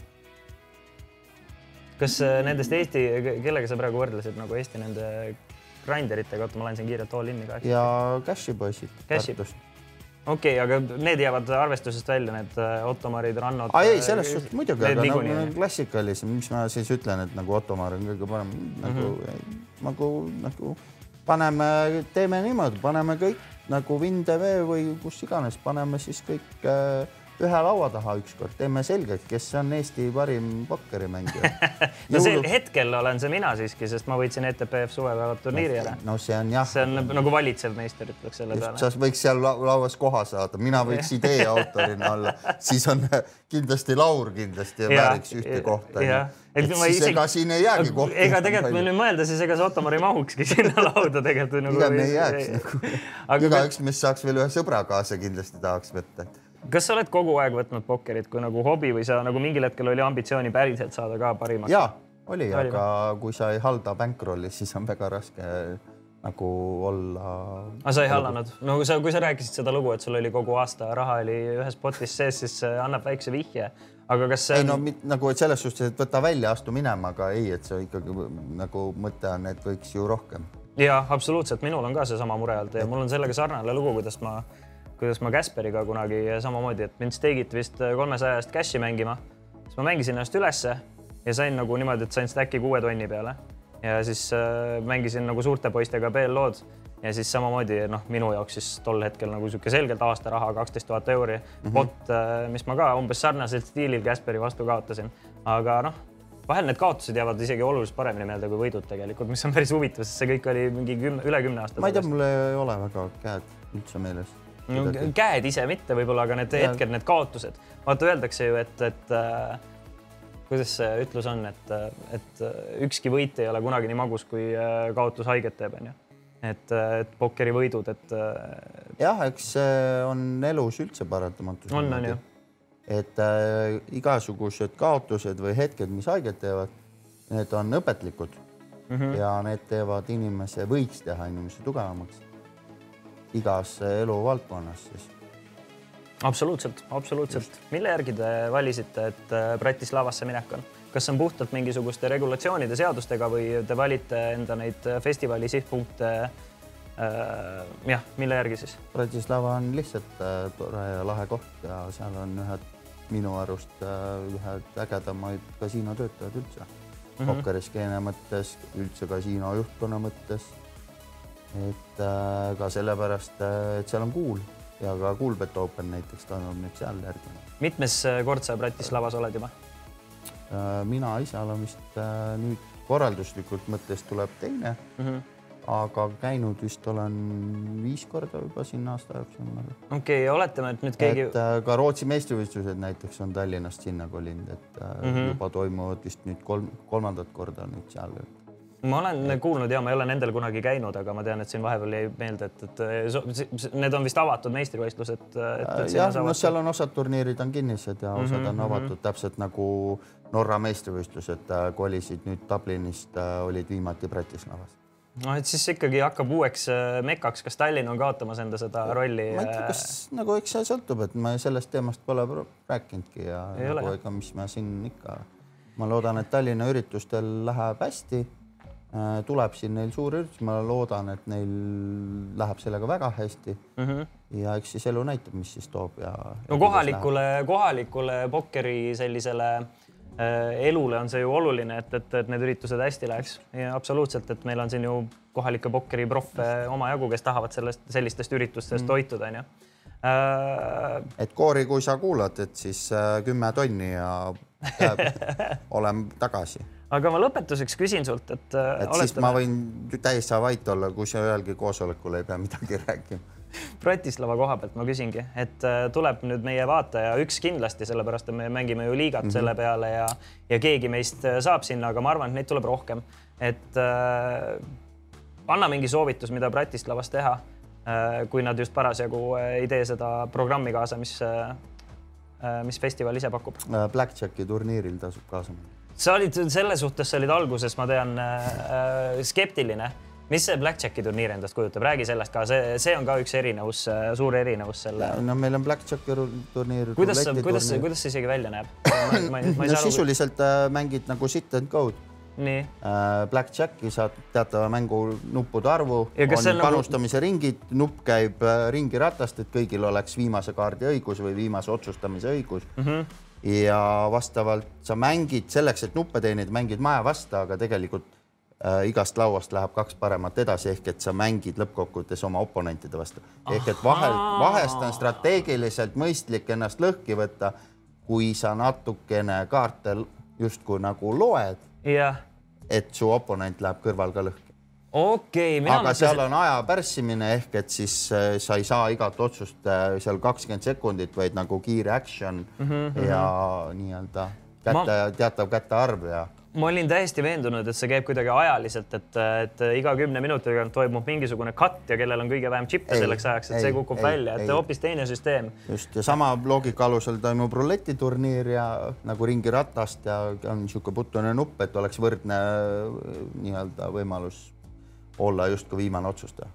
kas äh, nendest Eesti, kellega sa praegu võrdlesid nagu Eesti nende grinderitega, oota, ma siin kiirelt all in'i ka. ja Cashi poisid Cashi. Tartust. Okei okay,, aga need jäävad arvestusest välja, need äh, Ottomarid, Rannod. ei, selles suhtes muidugi, aga nagu nagu klassikalisem, mis ma siis ütlen, et nagu Ottomar on kõige parem, nagu mm, -hmm. nagu, nagu paneme, teeme niimoodi, paneme kõik nagu Vin TV või kus iganes, paneme siis kõik äh, ühe laua taha ükskord, teeme selgeks, kes on Eesti parim pokkerimängija no see hetkel olen see mina siiski, sest ma võitsin ETPF suvepäevad turniiri ära. no see on jah. see on nagu valitsev meister, ütleks selle peale. sa võiks seal lauas koha saada, mina võiks idee autorina olla, siis on kindlasti Laur kindlasti vääriks ühte kohta. et siis isegi... ega siin ei jäägi kohta. ega tegelikult kui nüüd mõelda, siis ega see Ottomar ei mahukski sinna lauda tegelikult nagu. pigem ei jääks nagu. igaüks meist saaks veel ühe sõbra kaasa kindlasti tahaks võtta kas sa oled kogu aeg võtnud pokkerit kui nagu hobi või sa nagu mingil hetkel oli ambitsiooni päriselt saada ka parimaks? ja oli, aga kui sa ei halda bankrolli, siis on väga raske nagu olla. aga sa ei hallanud, no kui sa, kui sa rääkisid seda lugu, et sul oli kogu aasta raha oli ühes potis sees, siis see annab väikse vihje. aga kas see on...? ei no mit, nagu selles suhtes, et võta välja, astu minema, aga ei, et see ikkagi nagu mõte on, et võiks ju rohkem. ja absoluutselt, minul on ka seesama mure olnud ja mul on sellega sarnane lugu, kuidas ma, kuidas ma Kasperiga kunagi samamoodi, et mind steigiti vist kolmesaja eest cash'i mängima, siis ma mängisin ennast ülesse ja sain nagu niimoodi, et sain stack'i kuue tonni peale ja siis äh, mängisin nagu suurte poistega BL-lood ja siis samamoodi noh, minu jaoks siis tol hetkel nagu sihuke selgelt aastaraha kaksteist tuhat euri mm. -hmm. bot, äh, mis ma ka umbes sarnasel stiilil Kasperi vastu kaotasin, aga noh, vahel need kaotused jäävad isegi oluliselt paremini meelde kui võidud tegelikult, mis on päris huvitav, sest see kõik oli mingi kümme, üle kümne aasta. ma ei tea, mul ei ole väga käed üldse meeles. No käed ise mitte võib-olla, aga need hetked, need kaotused, vaata öeldakse ju, et, et äh, kuidas see ütlus on, et, et ükski võit ei ole kunagi nii magus, kui äh, kaotus haiget teeb, onju. et, et pokkerivõidud, et. jah, eks see on elus üldse paratamatus. on, on ju. et äh, igasugused kaotused või hetked, mis haiget teevad, need on õpetlikud mm -hmm. ja need teevad inimese, võiks teha inimese tugevamaks igas eluvaldkonnas siis absoluutselt, absoluutselt. mille järgi te valisite, et äh, Bratislavasse minek on? kas see on puhtalt mingisuguste regulatsioonide, seadustega või te valite enda neid äh, festivali sihtpunkte äh,? jah, mille järgi siis? Bratislava on lihtsalt äh, tore ja lahe koht ja seal on ühed minu arust äh, ühed ägedamaid kasiinotöötajad üldse mm -hmm.. pokkeriskeene mõttes, üldse kasiino juhtkonna mõttes. Et äh, ka sellepärast, äh, et seal on cool ja ka Kuulbet Open näiteks toimub nüüd seal järgmine. mitmes äh, kord sa Bratislavas oled juba? Mina ise olen vist nüüd korralduslikult mõttes tuleb teine mm. -hmm aga käinud vist olen viis korda juba siin aasta jooksul. okei okay,, oletame, et nüüd keegi. ka Rootsi meistrivõistlused näiteks on Tallinnast sinna kolinud, et mm -hmm. juba toimuvad vist nüüd kolm, kolmandat korda nüüd seal ma olen kuulnud ja ma ei ole nendel kunagi käinud, aga ma tean, et siin vahepeal jäi meelde, et, et need on vist avatud meistrivõistlused. jah, no seal on osad turniirid on kinnised ja osad mm -hmm, on mhm. avatud mm -hmm. täpselt nagu Norra meistrivõistlused äh, kolisid nüüd Dublinist, äh, olid viimati Bratislavas no et siis ikkagi hakkab uueks äh, mekaks, kas Tallinn on kaotamas enda seda rolli? ma ei tea, kas nagu eks see sõltub, et ma sellest teemast pole rääkinudki ja ei nagu, ega mis ma siin ikka, ma loodan, et Tallinna üritustel läheb hästi Äh, tuleb siin neil suur üritus, ma loodan, et neil läheb sellega väga hästi mm. -hmm. ja eks siis elu näitab, mis siis toob ja. no kohalikule, kohalikule pokkeri sellisele äh, elule on see ju oluline, et, et, et need üritused hästi läheks ja absoluutselt, et meil on siin ju kohalikke pokkeriproffe omajagu, kes tahavad sellest, sellistest üritustest mm -hmm. toituda, onju äh.... et Koori, kui sa kuulad, et siis äh, kümme tonni ja olen tagasi aga ma lõpetuseks küsin sult, et. Äh, et oletame... siis ma võin täiesti vait olla, kui sa ühelgi koosolekul ei pea midagi rääkima. Bratislava koha pealt ma küsingi, et äh, tuleb nüüd meie vaataja üks kindlasti, sellepärast et me mängime ju liigat mm -hmm. selle peale ja, ja keegi meist äh, saab sinna, aga ma arvan, et neid tuleb rohkem. et äh, anna mingi soovitus, mida Bratislavas teha äh,, kui nad just parasjagu ei tee seda programmi kaasa, mis äh,, mis festival ise pakub. Blackjacki turniiril tasub kaasa minna sa olid selle suhtes, sa olid alguses, ma tean äh,, skeptiline. mis see Blackjacki turniir endast kujutab, räägi sellest ka, see, see on ka üks erinevus, äh, suur erinevus selle. no meil on Blackjacki turniir. kuidas, kuidas, kuidas see isegi välja näeb? no sisuliselt äh, mängid nagu sit and go'd nii äh,. Blackjacki saad teatava mängu nuppude arvu, on nagu- panustamise nagu... ringid, nupp käib äh, ringi ratast, et kõigil oleks viimase kaardi õigus või viimase otsustamise õigus mm. -hmm ja vastavalt sa mängid selleks, et nuppe teenida, mängid maja vastu, aga tegelikult äh, igast lauast läheb kaks paremat edasi, ehk et sa mängid lõppkokkuvõttes oma oponentide vastu. ehk et vahel, vahest on strateegiliselt mõistlik ennast lõhki võtta, kui sa natukene kaarte justkui nagu loed, et su oponent läheb kõrval ka lõhki. Okei okay,, aga seal on aja pärssimine ehk et siis äh, sa ei saa igat otsust äh, seal kakskümmend sekundit, vaid nagu kiire action mm -hmm. ja nii-öelda käte, teatav käte arv ja ma olin täiesti veendunud, et see käib kuidagi ajaliselt, et, et iga kümne minuti tagant toimub mingisugune cut ja kellel on kõige vähem džippe selleks ajaks, et ei, see kukub ei, välja, et hoopis teine süsteem. just ja sama loogika alusel toimub ruletiturniir ja nagu ringiratast ja on niisugune putune nupp, et oleks võrdne äh, nii-öelda võimalus olla justkui viimane otsustaja.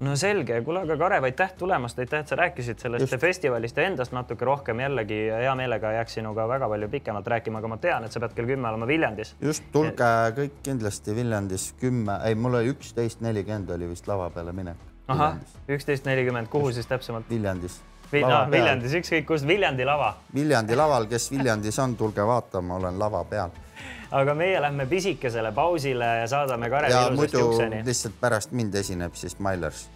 no selge, kuule aga Karev, aitäh tulemast, aitäh, et sa rääkisid sellest Just. festivalist ja endast natuke rohkem jällegi hea meelega jääks sinuga väga palju pikemalt rääkima, aga ma tean, et sa pead kell kümme olema Viljandis. just tulge kõik kindlasti Viljandis kümme, ei, mul oli üksteist nelikümmend oli vist lava peale minek. ahah, üksteist nelikümmend, kuhu siis täpsemalt? Viljandis. Viljandis, ükskõik kus, Viljandi lava Viljandi laval, kes Viljandis on, tulge vaatama, olen lava peal. Aga meie lähme pisikesele pausile ja saadame Karevi ja muidu ukseni. lihtsalt pärast mind esineb siis Mailers.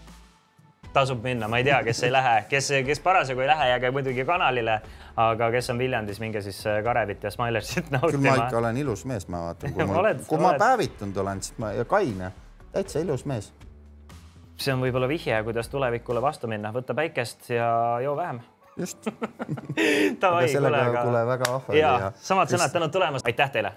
tasub minna, ma ei tea, kes ei lähe, kes, kes parasjagu ei lähe, jääge muidugi kanalile, aga kes on Viljandis, minge siis äh, Karevit ja Smilersit küll ma ikka nautima. olen ilus mees, ma vaatan, kui ma Oled,, kui ma oled. päevitunud olen, siis ma ja kaine, täitsa ilus mees. see on võib-olla vihje, kuidas tulevikule vastu minna, võta päikest ja joo vähem. just, Davai, sellega kuule, aga- kuule väga vahva oli ja ja samad sõnad, tänud tulemast, aitäh teile